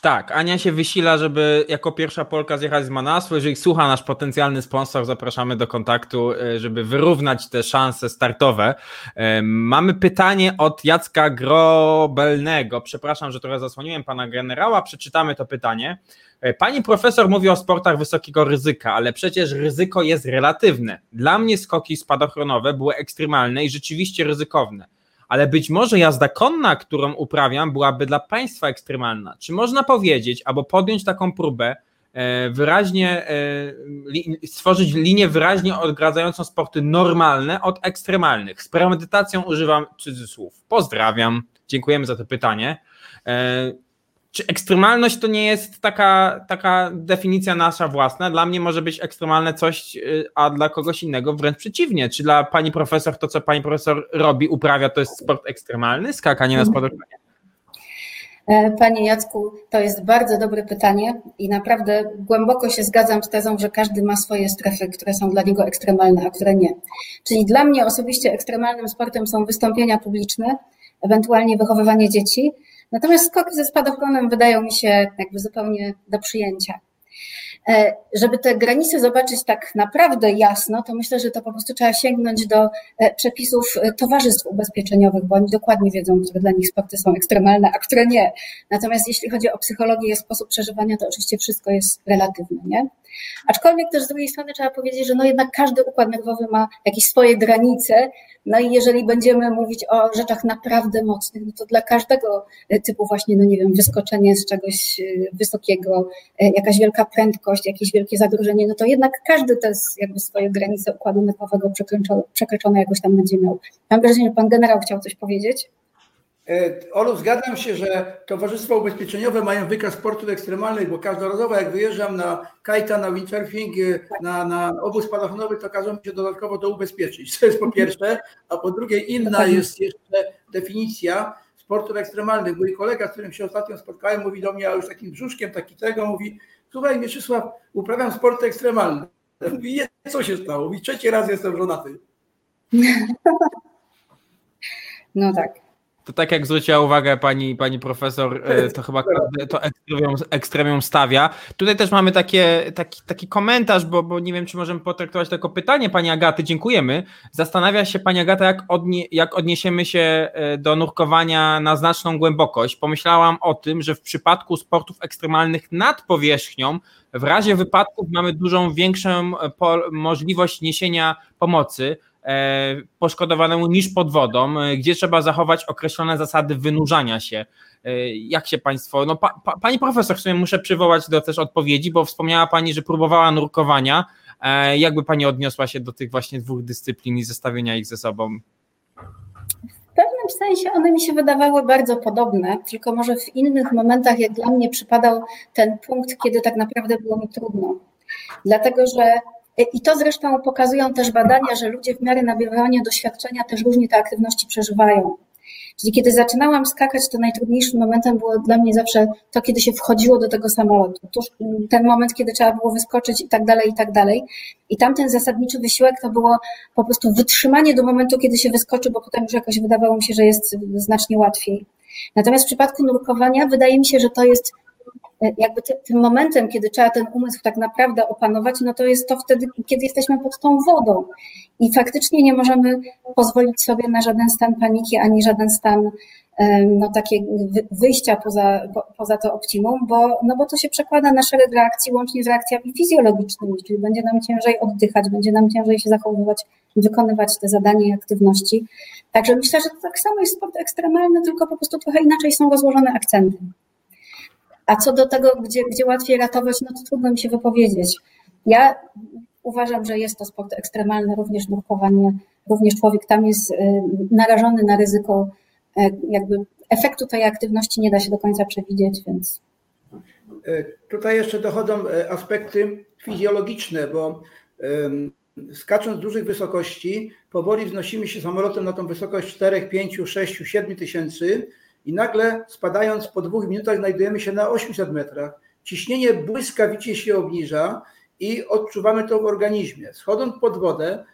Tak, Ania się wysila, żeby jako pierwsza Polka zjechać z Manaslu. Jeżeli słucha nasz potencjalny sponsor, zapraszamy do kontaktu, e, żeby wyrównać te szanse startowe. E, mamy pytanie od Jacka Grobelnego. Przepraszam, że trochę zasłoniłem pana generała. Przeczytamy to pytanie. E, pani profesor mówi o sportach wysokiego ryzyka, ale przecież ryzyko jest relatywne. Dla mnie skoki spadochronowe były ekstremalne i rzeczywiście ryzykowne ale być może jazda konna, którą uprawiam, byłaby dla Państwa ekstremalna. Czy można powiedzieć, albo podjąć taką próbę, e, wyraźnie e, stworzyć linię wyraźnie odgradzającą sporty normalne od ekstremalnych. Z premedytacją używam cudzysłów. Pozdrawiam. Dziękujemy za to pytanie. Czy ekstremalność to nie jest taka, taka definicja nasza własna? Dla mnie może być ekstremalne coś, y, a dla kogoś innego wręcz przeciwnie. Czy dla pani profesor to, co pani profesor robi, uprawia, to jest sport ekstremalny, skakanie na spadochronie? E, panie Jacku, to jest bardzo dobre pytanie i naprawdę głęboko się zgadzam z tezą, że każdy ma swoje strefy, które są dla niego ekstremalne, a które nie. Czyli dla mnie osobiście ekstremalnym sportem są wystąpienia publiczne, ewentualnie wychowywanie dzieci, Natomiast skoki ze spadochronem wydają mi się jakby zupełnie do przyjęcia. E, żeby te granice zobaczyć tak naprawdę jasno, to myślę, że to po prostu trzeba sięgnąć do e, przepisów e, towarzystw ubezpieczeniowych, bo oni dokładnie wiedzą, które dla nich sporty są ekstremalne, a które nie. Natomiast jeśli chodzi o psychologię i sposób przeżywania, to oczywiście wszystko jest relatywne, nie? Aczkolwiek też z drugiej strony trzeba powiedzieć, że no jednak każdy układ nerwowy ma jakieś swoje granice, no i jeżeli będziemy mówić o rzeczach naprawdę mocnych, no to dla każdego typu właśnie, no nie wiem, wyskoczenie z czegoś wysokiego, jakaś wielka prędkość, jakieś wielkie zagrożenie, no to jednak każdy te jakby swoje granice układu nerwowego przekroczone jakoś tam będzie miał. Mam wrażenie, że pan generał chciał coś powiedzieć. E, Olu, zgadzam się, że towarzystwa ubezpieczeniowe mają wykaz sportów ekstremalnych, bo każdorazowo jak wyjeżdżam na kajta, na windsurfing, e, na, na obóz spadochronowy, to każą mi się dodatkowo to ubezpieczyć. To jest po pierwsze, a po drugie inna jest jeszcze definicja sportów ekstremalnych. Mój kolega, z którym się ostatnio spotkałem, mówi do mnie, a już takim brzuszkiem, taki tego, mówi, słuchaj Mieczysław, uprawiam sporty ekstremalne. Mówi, co się stało? Mówi, trzeci raz jestem żonaty. No tak. To tak jak zwróciła uwagę pani, pani profesor, e, to chyba to ekstremium, ekstremium stawia. Tutaj też mamy takie, taki, taki komentarz, bo, bo nie wiem, czy możemy potraktować to jako pytanie pani Agaty. Dziękujemy. Zastanawia się pani Agata, jak, odnie, jak odniesiemy się e, do nurkowania na znaczną głębokość. Pomyślałam o tym, że w przypadku sportów ekstremalnych nad powierzchnią w razie wypadków mamy dużą większą e, możliwość niesienia pomocy. E, poszkodowanemu niż pod wodą, e, gdzie trzeba zachować określone zasady wynurzania się. E, jak się Państwo, no pa, pa, Pani profesor, w sumie muszę przywołać do też odpowiedzi, bo wspomniała Pani, że próbowała nurkowania. Jakby Pani odniosła się do tych właśnie dwóch dyscyplin i zestawienia ich ze sobą? W pewnym sensie one mi się wydawały bardzo podobne, tylko może w innych momentach, jak dla mnie przypadał ten punkt, kiedy tak naprawdę było mi trudno. Dlatego, że i to zresztą pokazują też badania, że ludzie w miarę nabywania doświadczenia też różnie te aktywności przeżywają. Czyli kiedy zaczynałam skakać, to najtrudniejszym momentem było dla mnie zawsze to, kiedy się wchodziło do tego samolotu. Tuż ten moment, kiedy trzeba było wyskoczyć i tak dalej, i tak dalej. I tamten zasadniczy wysiłek to było po prostu wytrzymanie do momentu, kiedy się wyskoczy, bo potem już jakoś wydawało mi się, że jest znacznie łatwiej. Natomiast w przypadku nurkowania wydaje mi się, że to jest jakby tym momentem, kiedy trzeba ten umysł tak naprawdę opanować, no to jest to wtedy, kiedy jesteśmy pod tą wodą i faktycznie nie możemy pozwolić sobie na żaden stan paniki, ani żaden stan no, takie wyjścia poza, poza to optimum, bo, no bo to się przekłada na szereg reakcji, łącznie z reakcjami fizjologicznymi, czyli będzie nam ciężej oddychać, będzie nam ciężej się zachowywać, wykonywać te zadania i aktywności. Także myślę, że to tak samo jest sport ekstremalny, tylko po prostu trochę inaczej są rozłożone akcenty. A co do tego, gdzie, gdzie łatwiej ratować, no to trudno mi się wypowiedzieć. Ja uważam, że jest to sport ekstremalny, również nurkowanie, również człowiek tam jest y, narażony na ryzyko, y, jakby efektu tej aktywności nie da się do końca przewidzieć, więc. E, tutaj jeszcze dochodzą e, aspekty fizjologiczne, bo skacząc z dużych wysokości, powoli wznosimy się samolotem na tą wysokość 4, 5, 6, 7 tysięcy i nagle spadając po dwóch minutach znajdujemy się na 800 metrach. Ciśnienie błyskawicznie się obniża i odczuwamy to w organizmie. Schodząc pod wodę,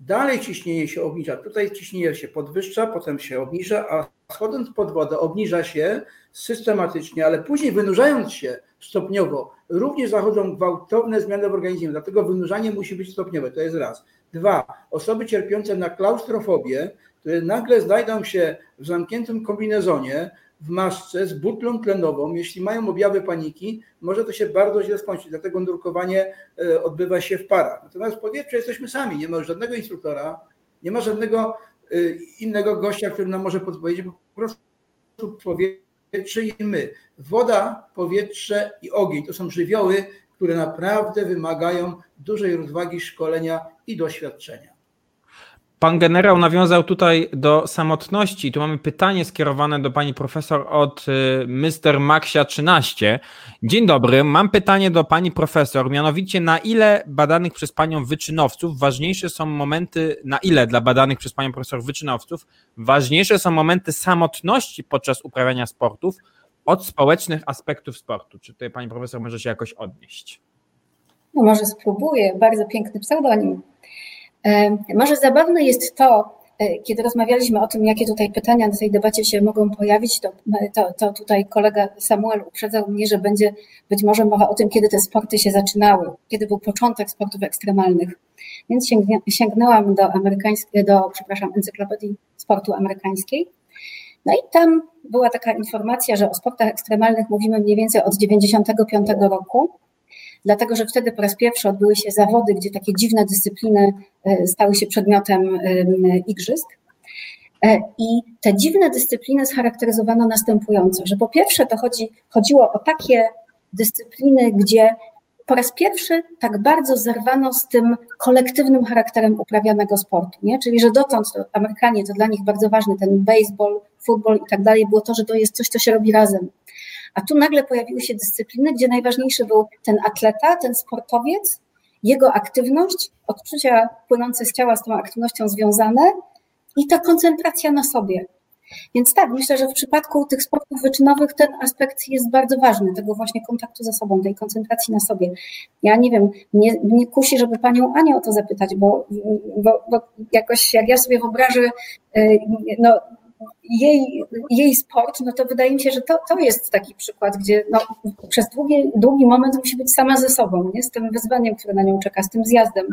dalej ciśnienie się obniża. Tutaj ciśnienie się podwyższa, potem się obniża, a schodząc pod wodę obniża się systematycznie, ale później wynurzając się stopniowo, również zachodzą gwałtowne zmiany w organizmie, dlatego wynurzanie musi być stopniowe, to jest raz. Dwa, osoby cierpiące na klaustrofobię, które nagle znajdą się w zamkniętym kombinezonie, w masce z butlą tlenową, jeśli mają objawy paniki, może to się bardzo źle skończyć, dlatego nurkowanie e, odbywa się w parach. Natomiast w powietrzu jesteśmy sami, nie ma żadnego instruktora, nie ma żadnego e, innego gościa, który nam może podpowiedzieć, po prostu powietrze i my. Woda, powietrze i ogień to są żywioły, które naprawdę wymagają dużej rozwagi, szkolenia i doświadczenia. Pan generał nawiązał tutaj do samotności. Tu mamy pytanie skierowane do pani profesor od y, Mr. Maxia 13. Dzień dobry, mam pytanie do pani profesor, mianowicie na ile badanych przez panią wyczynowców ważniejsze są momenty, na ile dla badanych przez panią profesor wyczynowców ważniejsze są momenty samotności podczas uprawiania sportów od społecznych aspektów sportu? Czy tutaj pani profesor może się jakoś odnieść? No może spróbuję, bardzo piękny pseudonim. Może zabawne jest to, e, kiedy rozmawialiśmy o tym, jakie tutaj pytania na tej debacie się mogą pojawić, to, to, to, tutaj kolega Samuel uprzedzał mnie, że będzie być może mowa o tym, kiedy te sporty się zaczynały, kiedy był początek sportów ekstremalnych. Więc sięgnęłam do amerykańskiej, do, przepraszam, encyklopedii sportu amerykańskiej. No i tam była taka informacja, że o sportach ekstremalnych mówimy mniej więcej od 95 roku, dlatego że wtedy po raz pierwszy odbyły się zawody, gdzie takie dziwne dyscypliny e, stały się przedmiotem igrzysk. E, I te dziwne dyscypliny scharakteryzowano następująco, że po pierwsze to chodzi, chodziło o takie dyscypliny, gdzie po raz pierwszy tak bardzo zerwano z tym kolektywnym charakterem uprawianego sportu. Nie? Czyli, że dotąd to Amerykanie to dla nich bardzo ważny ten baseball, futbol i tak dalej, było to, że to jest coś, co się robi razem. A tu nagle pojawiły się dyscypliny, gdzie najważniejszy był ten atleta, ten sportowiec, jego aktywność, odczucia płynące z ciała z tą aktywnością związane i ta koncentracja na sobie. Więc tak, myślę, że w przypadku tych sportów wyczynowych ten aspekt jest bardzo ważny, tego właśnie kontaktu ze sobą, tej koncentracji na sobie. Ja nie wiem, mnie, mnie kusi, żeby panią Anię o to zapytać, bo, bo, bo jakoś jak ja sobie wyobrażę, y, no, jej, jej sport, no to wydaje mi się, że to, to jest taki przykład, gdzie no, przez długi, długi moment musi być sama ze sobą, nie? z tym wyzwaniem, które na nią czeka, z tym zjazdem.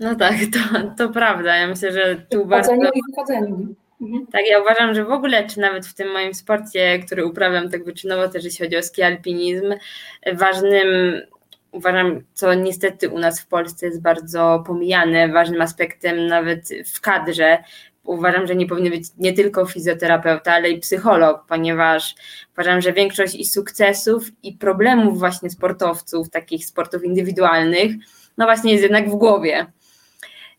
No tak, to, to prawda. Ja myślę, że tu bardzo. i wychodzeniu. Mhm. Tak, ja uważam, że w ogóle, czy nawet w tym moim sporcie, który uprawiam tak wyczynowo, też jeśli chodzi o ski alpinizm, ważnym, uważam, co niestety u nas w Polsce jest bardzo pomijane, ważnym aspektem nawet w kadrze, uważam, że nie powinien być nie tylko fizjoterapeuta, ale i psycholog, ponieważ uważam, że większość i sukcesów, i problemów właśnie sportowców, takich sportów indywidualnych, no właśnie jest jednak w głowie.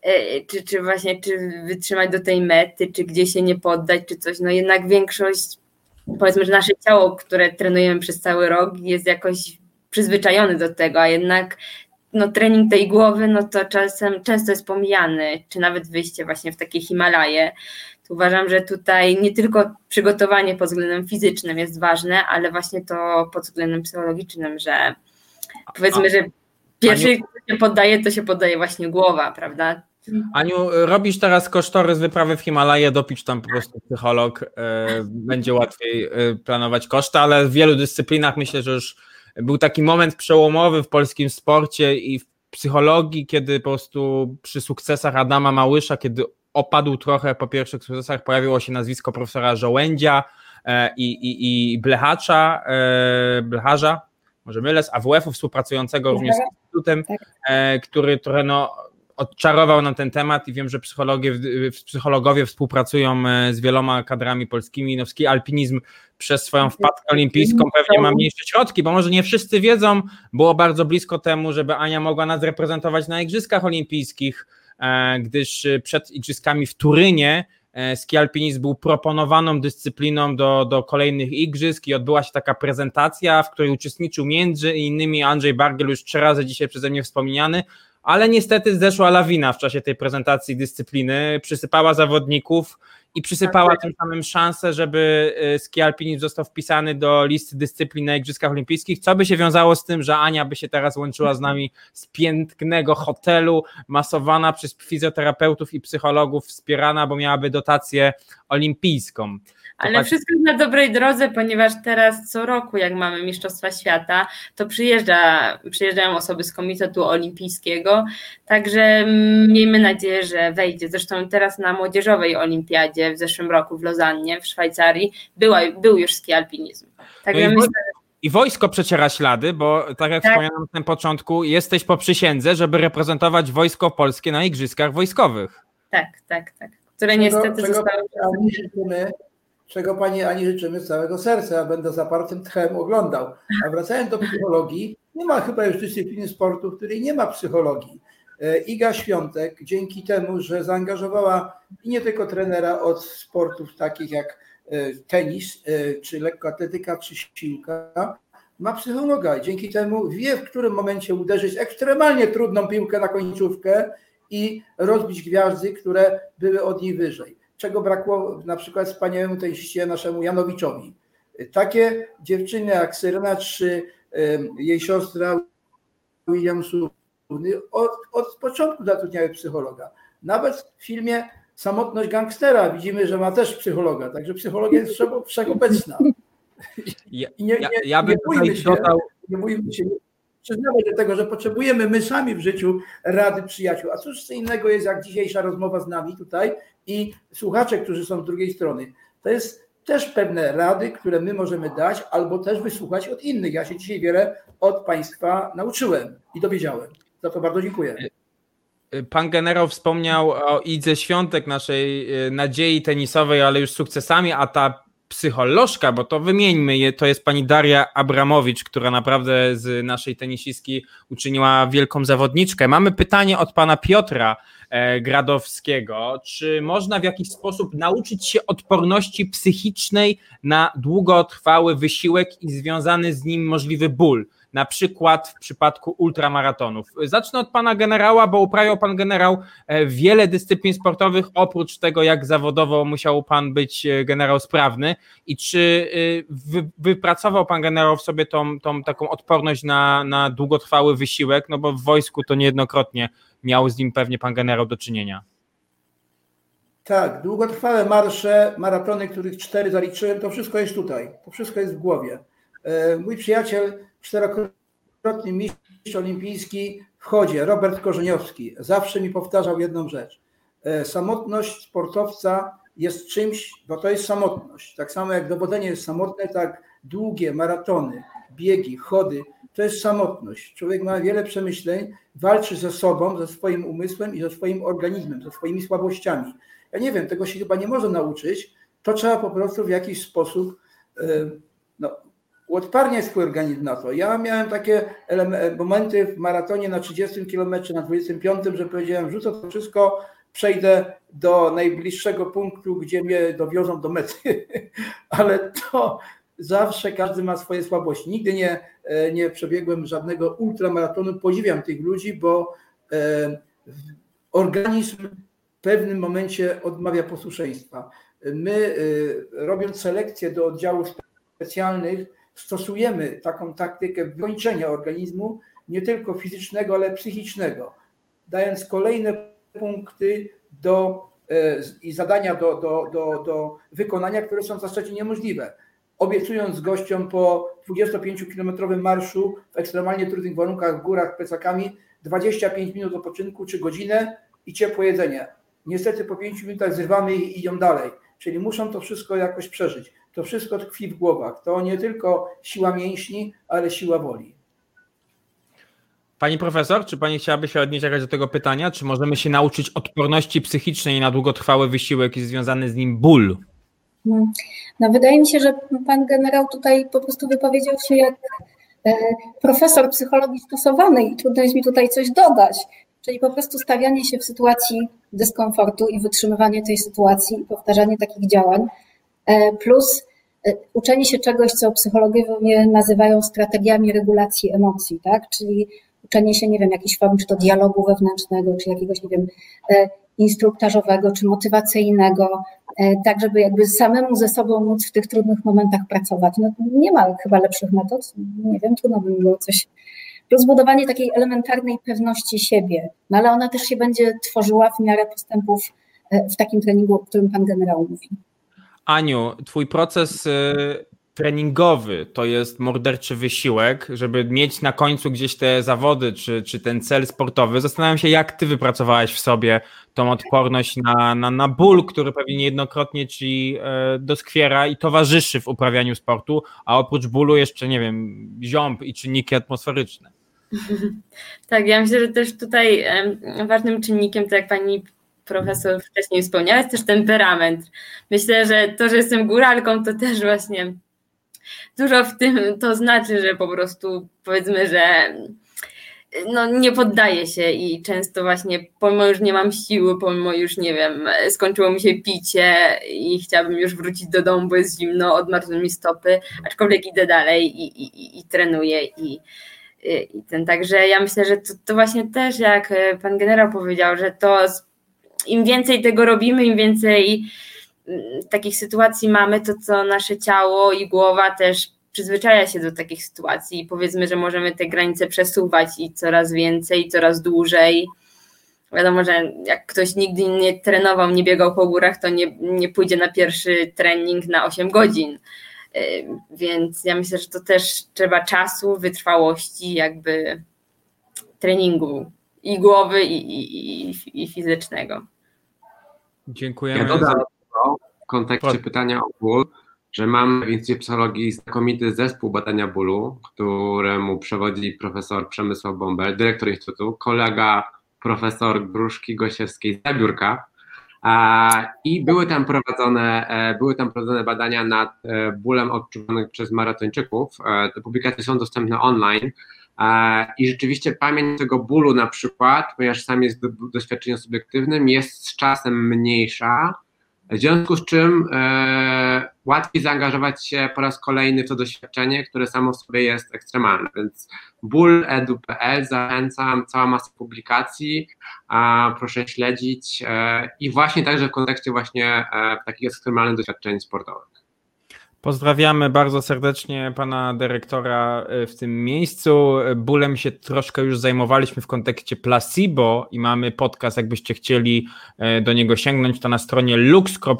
E, czy, czy właśnie, czy wytrzymać do tej mety, czy gdzie się nie poddać, czy coś, no jednak większość, powiedzmy, że nasze ciało, które trenujemy przez cały rok jest jakoś przyzwyczajony do tego, a jednak no, trening tej głowy, no to czasem często jest pomijany, czy nawet wyjście właśnie w takie Himalaje. To uważam, że tutaj nie tylko przygotowanie pod względem fizycznym jest ważne, ale właśnie to pod względem psychologicznym, że powiedzmy, że pierwszy, kto się poddaje, to się poddaje właśnie głowa, prawda? Aniu, robisz teraz kosztorys wyprawy w Himalaje, dopisz tam po prostu psycholog, e, będzie łatwiej e, planować koszty, ale w wielu dyscyplinach myślę, że już był taki moment przełomowy w polskim sporcie i w psychologii, kiedy po prostu przy sukcesach Adama Małysza, kiedy opadł trochę po pierwszych sukcesach, pojawiło się nazwisko profesora Żołędzia e, i, i, i Blechacza, e, Blecharza, może mylę, z AWF-u współpracującego również z Instytutem, tak. e, który trochę no, odczarował nam ten temat i wiem, że psychologowie, psychologowie współpracują z wieloma kadrami polskimi. Nowski alpinizm przez swoją wpadkę olimpijską pewnie ma mniejsze środki, bo może nie wszyscy wiedzą, było bardzo blisko temu, żeby Ania mogła nas reprezentować na Igrzyskach Olimpijskich, e, gdyż przed Igrzyskami w Turynie e, ski alpinizm był proponowaną dyscypliną do, do kolejnych igrzysk i odbyła się taka prezentacja, w której uczestniczył między innymi Andrzej Bargiel, już trzy razy dzisiaj przeze mnie wspomniany, ale niestety zeszła lawina w czasie tej prezentacji dyscypliny, przysypała zawodników i przysypała tak. tym samym szansę, żeby y, ski alpinizm został wpisany do listy dyscyplin na Igrzyskach Olimpijskich, co by się wiązało z tym, że Ania by się teraz łączyła z nami z pięknego hotelu, masowana przez fizjoterapeutów i psychologów, wspierana, bo miałaby dotację olimpijską. Ale wszystko jest na dobrej drodze, ponieważ teraz co roku, jak mamy Mistrzostwa Świata, to przyjeżdża, przyjeżdżają osoby z Komitetu Olimpijskiego, także miejmy nadzieję, że wejdzie. Zresztą teraz na Młodzieżowej Olimpiadzie w zeszłym roku w Lozannie, w Szwajcarii, była, był już ski alpinizm. Także no myślę, i wojsko przeciera ślady, bo tak jak tak. wspomniałem na tym początku, jesteś po przysiędze, żeby reprezentować wojsko polskie na igrzyskach wojskowych. Tak, tak, tak. Które czego, niestety czego zostały czego Pani Ani życzymy z całego serca. Ja będę zapartym tchem oglądał. A wracając do psychologii, nie ma chyba już dyscypliny sportu, w której nie ma psychologii. E, Iga Świątek, dzięki temu, że zaangażowała nie tylko trenera od sportów takich jak e, tenis, e, czy lekkoatletyka, czy siłka, ma psychologa. Dzięki temu wie, w którym momencie uderzyć ekstremalnie trudną piłkę na końcówkę i rozbić gwiazdy, które były od niej wyżej czego brakło na przykład wspaniałemu teścicie naszemu Janowiczowi. Takie dziewczyny jak Syrena czy jej siostra Williamsu od, od początku zatrudniały psychologa. Nawet w filmie Samotność gangstera widzimy, że ma też psychologa, także psychologia jest wszechobecna. Ja, I nie, nie, ja bym nie bójmy się, dodał... nie bójmy się, przyznawać do tego, że potrzebujemy my sami w życiu rady przyjaciół. A cóż innego jest jak dzisiejsza rozmowa z nami tutaj i słuchacze, którzy są z drugiej strony. To jest też pewne rady, które my możemy dać, albo też wysłuchać od innych. Ja się dzisiaj wiele od Państwa nauczyłem i dowiedziałem. Za to bardzo dziękuję. Pan generał wspomniał o Idze Świątek, naszej e, nadziei tenisowej, ale już sukcesami, a ta psycholożka, bo to wymieńmy je, to jest pani Daria Abramowicz, która naprawdę z naszej tenisistki uczyniła wielką zawodniczkę. Mamy pytanie od pana Piotra e, Gradowskiego. Czy można w jakiś sposób nauczyć się odporności psychicznej na długotrwały wysiłek i związany z nim możliwy ból? Na przykład w przypadku ultramaratonów. Zacznę od pana generała, bo uprawiał pan generał e, wiele dyscyplin sportowych, oprócz tego, jak zawodowo musiał pan być e, generał sprawny. I czy e, wypracował pan generał w sobie tą, tą taką odporność na, na długotrwały wysiłek? No bo w wojsku to niejednokrotnie miał z nim pewnie pan generał do czynienia. Tak, długotrwałe marsze, maratony, których cztery zaliczyłem, to wszystko jest tutaj, to wszystko jest w głowie. Mój przyjaciel czterokrotny mistrz olimpijski w chodzie, Robert Korzeniowski, zawsze mi powtarzał jedną rzecz. E, samotność sportowca jest czymś, bo to jest samotność. Tak samo jak dowodzenie jest samotne, tak długie maratony, biegi, chody, to jest samotność. Człowiek ma wiele przemyśleń, walczy ze sobą, ze swoim umysłem i ze swoim organizmem, ze swoimi słabościami. Ja nie wiem, tego się chyba nie może nauczyć. To trzeba po prostu w jakiś sposób e, uodparnia swój organizm na to. Ja miałem takie momenty w maratonie na 30 km, na 25, że powiedziałem, rzucę to wszystko, przejdę do najbliższego punktu, gdzie mnie dowiozą do mety. Ale to zawsze każdy ma swoje słabości. Nigdy nie, e, nie przebiegłem żadnego ultramaratonu. Podziwiam tych ludzi, bo e, organizm w pewnym momencie odmawia posłuszeństwa. My, e, robiąc selekcję do oddziałów specjalnych, stosujemy taką taktykę wykończenia organizmu, nie tylko fizycznego, ale psychicznego, dając kolejne punkty do, e, i zadania do, do, do, do wykonania, które są w zasadzie niemożliwe. Obiecując gościom po 25-kilometrowym marszu w ekstremalnie trudnych warunkach w górach plecakami 25 minut odpoczynku czy godzinę i ciepłe jedzenie. Niestety po 5 minutach zrywamy i idą dalej. Czyli muszą to wszystko jakoś przeżyć. To wszystko tkwi w głowach. To nie tylko siła mięśni, ale siła woli. Pani profesor, czy pani chciałaby się odnieść jakaś do tego pytania? Czy możemy się nauczyć odporności psychicznej na długotrwały wysiłek i związany z nim ból? Hmm. No, wydaje mi się, że pan generał tutaj po prostu wypowiedział się jak e, profesor psychologii stosowanej i trudno jest mi tutaj coś dodać. Czyli po prostu stawianie się w sytuacji dyskomfortu i wytrzymywanie tej sytuacji, powtarzanie takich działań, e, plus uczenie się czegoś, co psychologowie nazywają strategiami regulacji emocji, tak? Czyli uczenie się, nie wiem, jakichś form, czy to dialogu wewnętrznego, czy jakiegoś, nie wiem, e, instruktażowego, czy motywacyjnego, e, tak żeby jakby samemu ze sobą móc w tych trudnych momentach pracować. No, nie ma chyba lepszych metod, nie wiem, trudno by było coś. Rozbudowanie takiej elementarnej pewności siebie, no ale ona też się będzie tworzyła w miarę postępów w takim treningu, o którym pan generał mówi. Aniu, twój proces y, treningowy to jest morderczy wysiłek, żeby mieć na końcu gdzieś te zawody czy, czy ten cel sportowy. Zastanawiam się, jak ty wypracowałeś w sobie tą odporność na, na, na ból, który pewnie niejednokrotnie ci e, doskwiera i towarzyszy w uprawianiu sportu, a oprócz bólu jeszcze, nie wiem, ziąb i czynniki atmosferyczne. Tak, ja myślę, że też tutaj ważnym czynnikiem, to jak pani profesor wcześniej wspomniała, jest też temperament. Myślę, że to, że jestem góralką, to też właśnie dużo w tym to znaczy, że po prostu powiedzmy, że no, nie poddaję się i często właśnie, pomimo już nie mam siły, pomimo już nie wiem, skończyło mi się picie i chciałabym już wrócić do domu, bo jest zimno, odmarzły mi stopy, aczkolwiek idę dalej i, i, i trenuję i, i ten, także ja myślę, że to, to właśnie też jak pan generał powiedział, że to im więcej tego robimy, im więcej mm, takich sytuacji mamy, to co nasze ciało i głowa też przyzwyczaja się do takich sytuacji i powiedzmy, że możemy te granice przesuwać i coraz więcej, coraz dłużej. Wiadomo, że jak ktoś nigdy nie trenował, nie biegał po górach, to nie, nie pójdzie na pierwszy trening na 8 godzin. Y, więc ja myślę, że to też trzeba czasu, wytrwałości, jakby treningu i głowy, i, i, i, i fizycznego. Dziękujemy. Ja dodam w kontekście pytania o ból, że mamy w Instytucie Psychologii znakomity zespół badania bólu, któremu przewodzi profesor Przemysław Bąbel, dyrektor Instytutu, kolega profesor Gruszki Gosiewskiej z Zabiórka. I były tam, prowadzone, e, były tam prowadzone badania nad e, bólem odczuwanym przez maratończyków. E, te publikacje są dostępne online. I rzeczywiście pamięć tego bólu na przykład, ponieważ sam jest doświadczeniem subiektywnym, jest z czasem mniejsza, w związku z czym e, łatwiej zaangażować się po raz kolejny w to doświadczenie, które samo w sobie jest ekstremalne. Więc ból edu.pl zachęcam, cała masa publikacji, a proszę śledzić e, i właśnie także w kontekście właśnie e, takich ekstremalnych doświadczeń sportowych. Pozdrawiamy bardzo serdecznie pana dyrektora e, w tym miejscu. Bólem się troszkę już zajmowaliśmy w kontekście placebo i mamy podcast, jakbyście chcieli e, do niego sięgnąć, to na stronie lux.uj.edu.pl.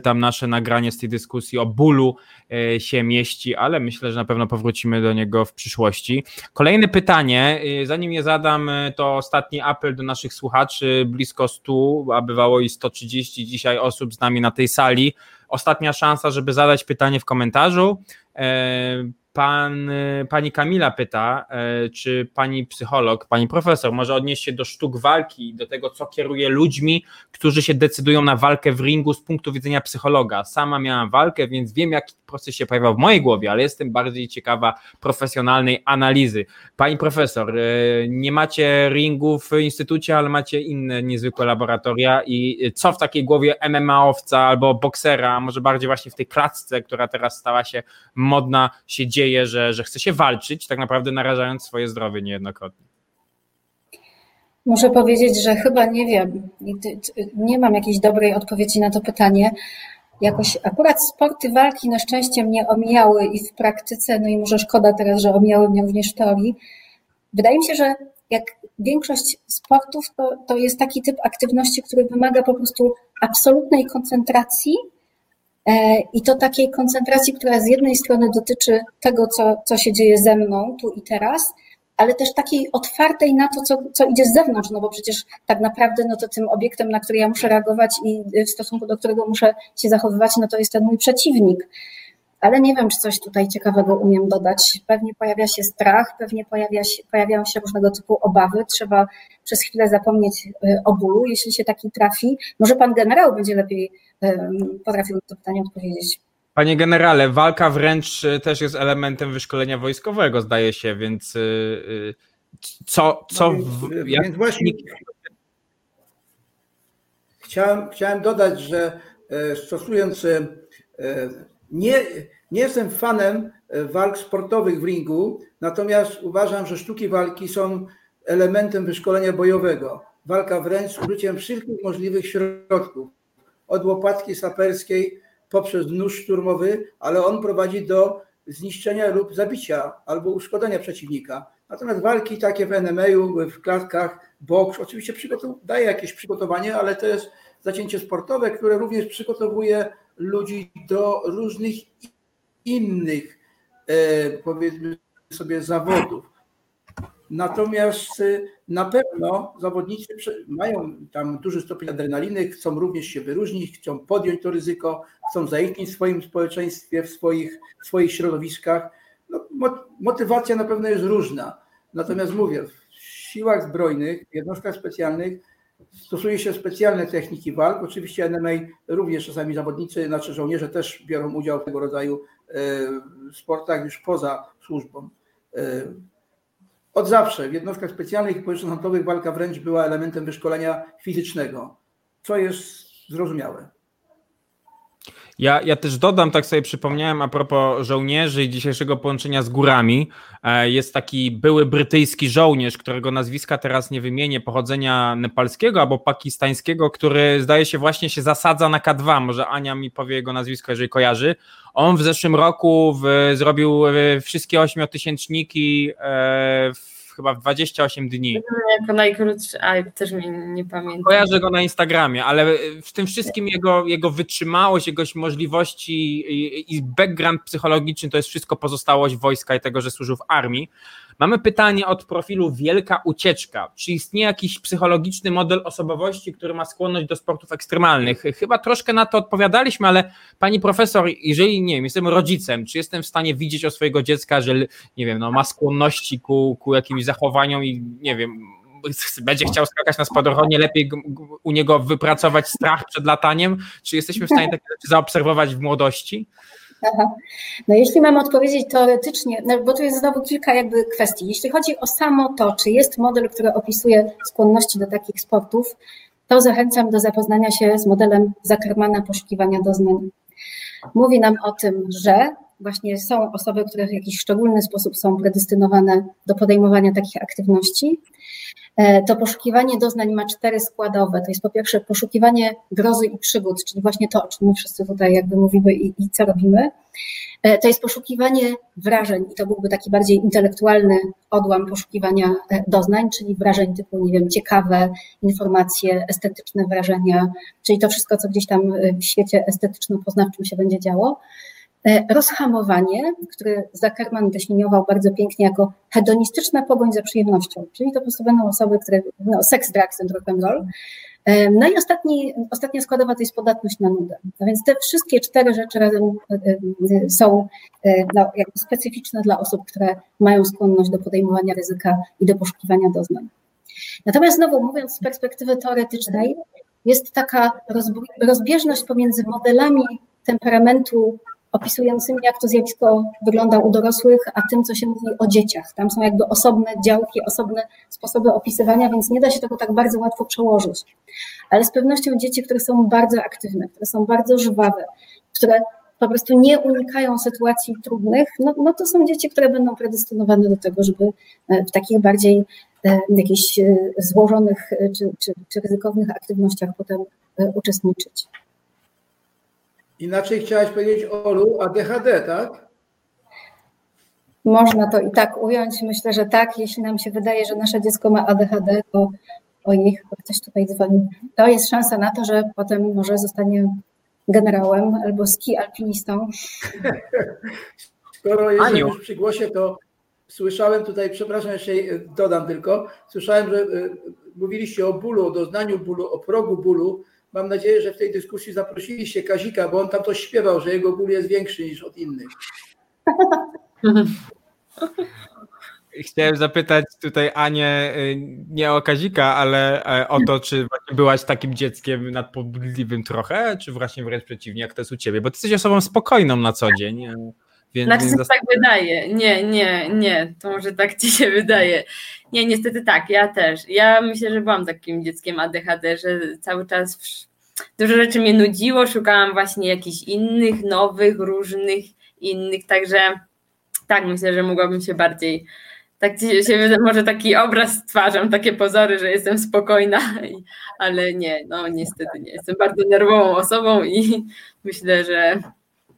Tam nasze nagranie z tej dyskusji o bólu e, się mieści, ale myślę, że na pewno powrócimy do niego w przyszłości. Kolejne pytanie, zanim je zadam, to ostatni apel do naszych słuchaczy, blisko 100, a bywało i 130 dzisiaj osób z nami na tej sali ostatnia szansa, żeby zadać pytanie w komentarzu. Pan, pani Kamila pyta, e, czy pani psycholog, pani profesor może odnieść się do sztuk walki, do tego, co kieruje ludźmi, którzy się decydują na walkę w ringu z punktu widzenia psychologa. Sama miałam walkę, więc wiem, jaki proces się pojawiał w mojej głowie, ale jestem bardziej ciekawa profesjonalnej analizy. Pani profesor, e, nie macie ringu w instytucie, ale macie inne niezwykłe laboratoria i co w takiej głowie MMA-owca albo boksera, może bardziej właśnie w tej klatce, która teraz stała się modna, się dzieje, że, że chce się walczyć, tak naprawdę narażając swoje zdrowie niejednokrotnie? Muszę powiedzieć, że chyba nie wiem, nie mam jakiejś dobrej odpowiedzi na to pytanie, jakoś akurat sporty walki na szczęście mnie omijały i w praktyce, no i może szkoda teraz, że omijały mnie również w teorii. Wydaje mi się, że jak większość sportów, to, to jest taki typ aktywności, który wymaga po prostu absolutnej koncentracji i to takiej koncentracji, która z jednej strony dotyczy tego, co, co się dzieje ze mną tu i teraz, ale też takiej otwartej na to, co, co idzie z zewnątrz, no bo przecież tak naprawdę no to tym obiektem, na który ja muszę reagować i w stosunku do którego muszę się zachowywać, no to jest ten mój przeciwnik. Ale nie wiem, czy coś tutaj ciekawego umiem dodać. Pewnie pojawia się strach, pewnie pojawia się, pojawiają się różnego typu obawy. Trzeba przez chwilę zapomnieć y, o bólu, jeśli się taki trafi. Może pan generał będzie lepiej potrafił na to pytanie odpowiedzieć. Panie generale, walka wręcz y, też jest elementem wyszkolenia wojskowego, zdaje się, więc y, co, co no, w, jak... więc właśnie chciałem, chciałem dodać, że stosując Nie, nie jestem fanem walk sportowych w ringu, natomiast uważam, że sztuki walki są elementem wyszkolenia bojowego. Walka wręcz z użyciem wszystkich możliwych środków. Od łopatki saperskiej poprzez nóż szturmowy, ale on prowadzi do zniszczenia lub zabicia albo uszkodzenia przeciwnika. Natomiast walki takie w NMA-u, w klatkach, boks, oczywiście daje jakieś przygotowanie, ale to jest zacięcie sportowe, które również przygotowuje ludzi do różnych innych, e, powiedzmy sobie, zawodów. Natomiast y, na pewno zawodnicy mają tam duży stopień adrenaliny, chcą również się wyróżnić, chcą podjąć to ryzyko, chcą zaistnieć w swoim społeczeństwie, w swoich, w swoich środowiskach. No, motywacja na pewno jest różna. Natomiast mówię, w siłach zbrojnych, w jednostkach specjalnych stosuje się specjalne techniki walk. Oczywiście NMA również czasami zawodnicy, znaczy żołnierze też biorą udział w tego rodzaju e, sportach już poza służbą. E, od zawsze w jednostkach specjalnych i policjantów walka wręcz była elementem wyszkolenia fizycznego, co jest zrozumiałe. Ja, ja też dodam, tak sobie przypomniałem a propos żołnierzy i dzisiejszego połączenia z górami. E, jest taki były brytyjski żołnierz, którego nazwiska teraz nie wymienię, pochodzenia nepalskiego albo pakistańskiego, który zdaje się właśnie się zasadza na K2. Może Ania mi powie jego nazwisko, jeżeli kojarzy. On w zeszłym roku w, zrobił e, wszystkie ośmiotysięczniki e, w chyba w 28 dni. Jako najkrótszy, a też mnie nie pamiętam. Kojarzę go na Instagramie, ale w tym wszystkim jego, jego wytrzymałość, jego możliwości i, i background psychologiczny to jest wszystko pozostałość wojska i tego, że służył w armii. Mamy pytanie od profilu Wielka Ucieczka. Czy istnieje jakiś psychologiczny model osobowości, który ma skłonność do sportów ekstremalnych? Chyba troszkę na to odpowiadaliśmy, ale pani profesor, jeżeli nie wiem, jestem rodzicem, czy jestem w stanie widzieć o swojego dziecka, że nie wiem, no, ma skłonności ku, ku jakimś zachowaniom i nie wiem, będzie chciał skakać na spadochronie, lepiej u niego wypracować strach przed lataniem? Czy jesteśmy w stanie takie rzeczy zaobserwować w młodości? No jeśli mam odpowiedzieć teoretycznie, no bo tu jest znowu kilka jakby kwestii. Jeśli chodzi o samo to, czy jest model, który opisuje skłonności do takich sportów, to zachęcam do zapoznania się z modelem Zakermana poszukiwania doznań. Mówi nam o tym, że właśnie są osoby, które w jakiś szczególny sposób są predestynowane do podejmowania takich aktywności, to poszukiwanie doznań ma cztery składowe. To jest po pierwsze poszukiwanie grozy i przygód, czyli właśnie to, o czym my wszyscy tutaj jakby mówimy i, i co robimy. E, to jest poszukiwanie wrażeń i to byłby taki bardziej intelektualny odłam poszukiwania e, doznań, czyli wrażeń typu, nie wiem, ciekawe informacje, estetyczne wrażenia, czyli to wszystko, co gdzieś tam w świecie estetyczno-poznawczym się będzie działo. E, rozhamowanie, które Zuckerman definiował bardzo pięknie jako hedonistyczna pogoń za przyjemnością, czyli to po prostu będą osoby, które, no, sex, drugs and rock. E, no i ostatni, ostatnia składowa to jest podatność na nudę. No więc te wszystkie cztery rzeczy razem e, są no, specyficzne dla osób, które mają skłonność do podejmowania ryzyka i do poszukiwania doznań. Natomiast znowu mówiąc z perspektywy teoretycznej, jest taka rozbieżność pomiędzy modelami temperamentu opisującymi, jak to zjawisko wygląda u dorosłych, a tym, co się mówi o dzieciach. Tam są jakby osobne działki, osobne sposoby opisywania, więc nie da się tego tak bardzo łatwo przełożyć. Ale z pewnością dzieci, które są bardzo aktywne, które są bardzo żwawe, które po prostu nie unikają sytuacji trudnych, no, no to są dzieci, które będą predestynowane do tego, żeby e, w takich bardziej e, jakichś e, złożonych czy, czy, czy ryzykownych aktywnościach potem uczestniczyć. Inaczej chciałaś powiedzieć Olu ADHD, tak? Można to i tak ująć. Myślę, że tak. Jeśli nam się wydaje, że nasze dziecko ma ADHD, to o ich, ktoś tutaj dzwoni. To jest szansa na to, że potem może zostanie generałem albo ski alpinistą. Skoro jesteśmy już przy głosie, to słyszałem tutaj, przepraszam, jeszcze dodam tylko, słyszałem, że e, mówiliście o bólu, o doznaniu bólu, o progu bólu. Mam nadzieję, że w tej dyskusji zaprosiliście Kazika, bo on tam coś śpiewał, że jego ból jest większy niż od innych. Chciałem zapytać tutaj Anię y, nie o Kazika, ale e, o to, czy byłaś takim dzieckiem nadpobudliwym trochę, czy właśnie wręcz przeciwnie, jak to jest u ciebie? Bo ty jesteś osobą spokojną na co dzień. Więc, znaczy, więc... tak wydaje. Nie, nie, nie. To może tak ci się wydaje. Nie, niestety tak, ja też. Ja myślę, że byłam takim dzieckiem ADHD, że cały czas dużo rzeczy mnie nudziło, szukałam właśnie jakichś innych, nowych, różnych, innych, także tak, myślę, że mogłabym się bardziej tak się może taki obraz stwarzam, takie pozory, że jestem spokojna, ale nie, no niestety nie. Jestem bardzo nerwową osobą i myślę, że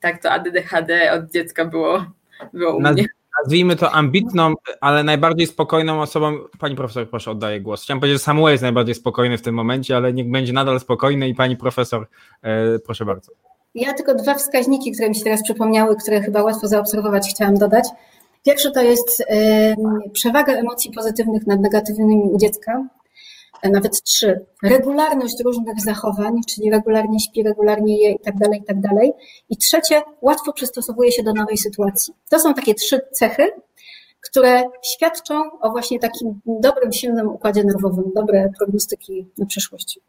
tak to ADHD od dziecka było, było u mnie. Nazwijmy to ambitną, ale najbardziej spokojną osobą. Pani profesor, proszę, oddaję głos. Chciałem powiedzieć, że Samuel jest najbardziej spokojny w tym momencie, ale niech będzie nadal spokojny i pani profesor, e, proszę bardzo. Ja tylko dwa wskaźniki, które mi się teraz przypomniały, które chyba łatwo zaobserwować, chciałam dodać. Pierwszy to jest przewaga emocji pozytywnych nad negatywnymi u dziecka, nawet trzy. Regularność różnych zachowań, czyli regularnie śpi, regularnie je i tak dalej, i tak dalej. I trzecie, łatwo przystosowuje się do nowej sytuacji. To są takie trzy cechy, które świadczą o właśnie takim dobrym, silnym układzie nerwowym, dobre prognostyki na przyszłość.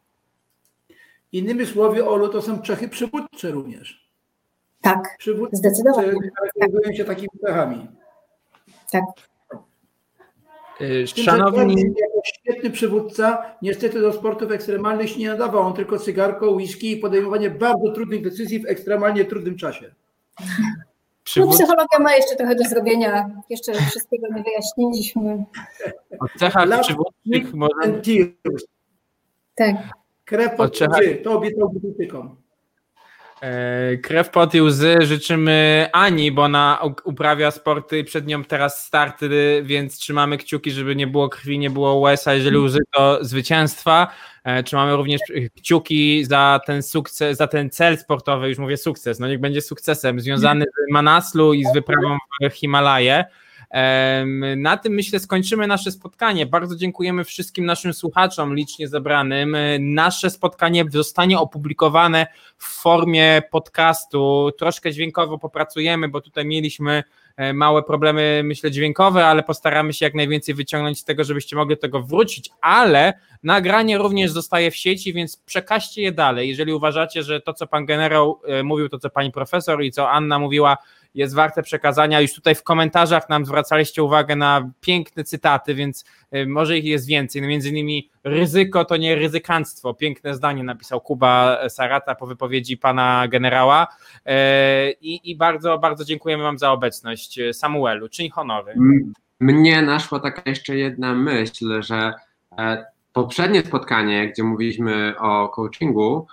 Innymi słowy, Olu, to są cechy przywódcze również. Tak, Przywódcy zdecydowanie. charakteryzują się takimi cechami. Tak. Y, szanowni... Jako świetny przywódca, niestety do sportów ekstremalnych się nie nadawał. On tylko cygarko, whisky i podejmowanie bardzo trudnych decyzji w ekstremalnie trudnym czasie. No, psychologia ma jeszcze trochę do zrobienia. Jeszcze wszystkiego nie wyjaśniliśmy. O cechach przywódczych może... Tak. Krew pod to obiecał politykom. E, krew, pot i łzy życzymy Ani, bo ona uprawia sporty, przed nią teraz starty, więc trzymamy kciuki, żeby nie było krwi, nie było łez, a jeżeli łzy to zwycięstwa. E, trzymamy również kciuki za ten sukces, za ten cel sportowy, już mówię sukces, no niech będzie sukcesem, związany z Manaslu i z wyprawą w Himalaje. Na tym myślę skończymy nasze spotkanie. Bardzo dziękujemy wszystkim naszym słuchaczom licznie zebranym. Nasze spotkanie zostanie opublikowane w formie podcastu. Troszkę dźwiękowo popracujemy, bo tutaj mieliśmy e, małe problemy, myślę, dźwiękowe, ale postaramy się jak najwięcej wyciągnąć z tego, żebyście mogli do tego wrócić, ale nagranie również zostaje w sieci, więc przekażcie je dalej. Jeżeli uważacie, że to, co pan generał e, mówił, to co pani profesor i co Anna mówiła, jest warte przekazania. Już tutaj w komentarzach nam zwracaliście uwagę na piękne cytaty, więc y, może ich jest więcej. No między innymi ryzyko to nie ryzykanstwo. Piękne zdanie napisał Kuba Sarata po wypowiedzi pana generała. E, I, i bardzo, bardzo dziękujemy wam za obecność. Samuelu, czyń honory. Mnie naszła taka jeszcze jedna myśl, że e, poprzednie spotkanie, gdzie mówiliśmy o coachingu,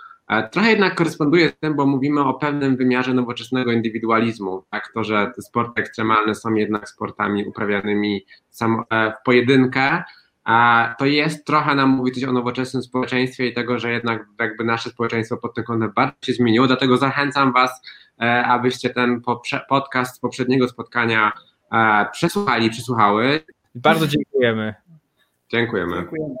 Trochę jednak koresponduje z tym, bo mówimy o pewnym wymiarze nowoczesnego indywidualizmu. Tak, to, że te sporty ekstremalne są jednak sportami uprawianymi e, w pojedynkę, a to jest trochę nam mówić o nowoczesnym społeczeństwie i tego, że jednak jakby nasze społeczeństwo pod tym kątem bardzo się zmieniło. Dlatego zachęcam Was, e, abyście ten podcast z poprzedniego spotkania e, przesłuchali, przesłuchały. Bardzo dziękujemy. Dziękujemy. Dziękujemy.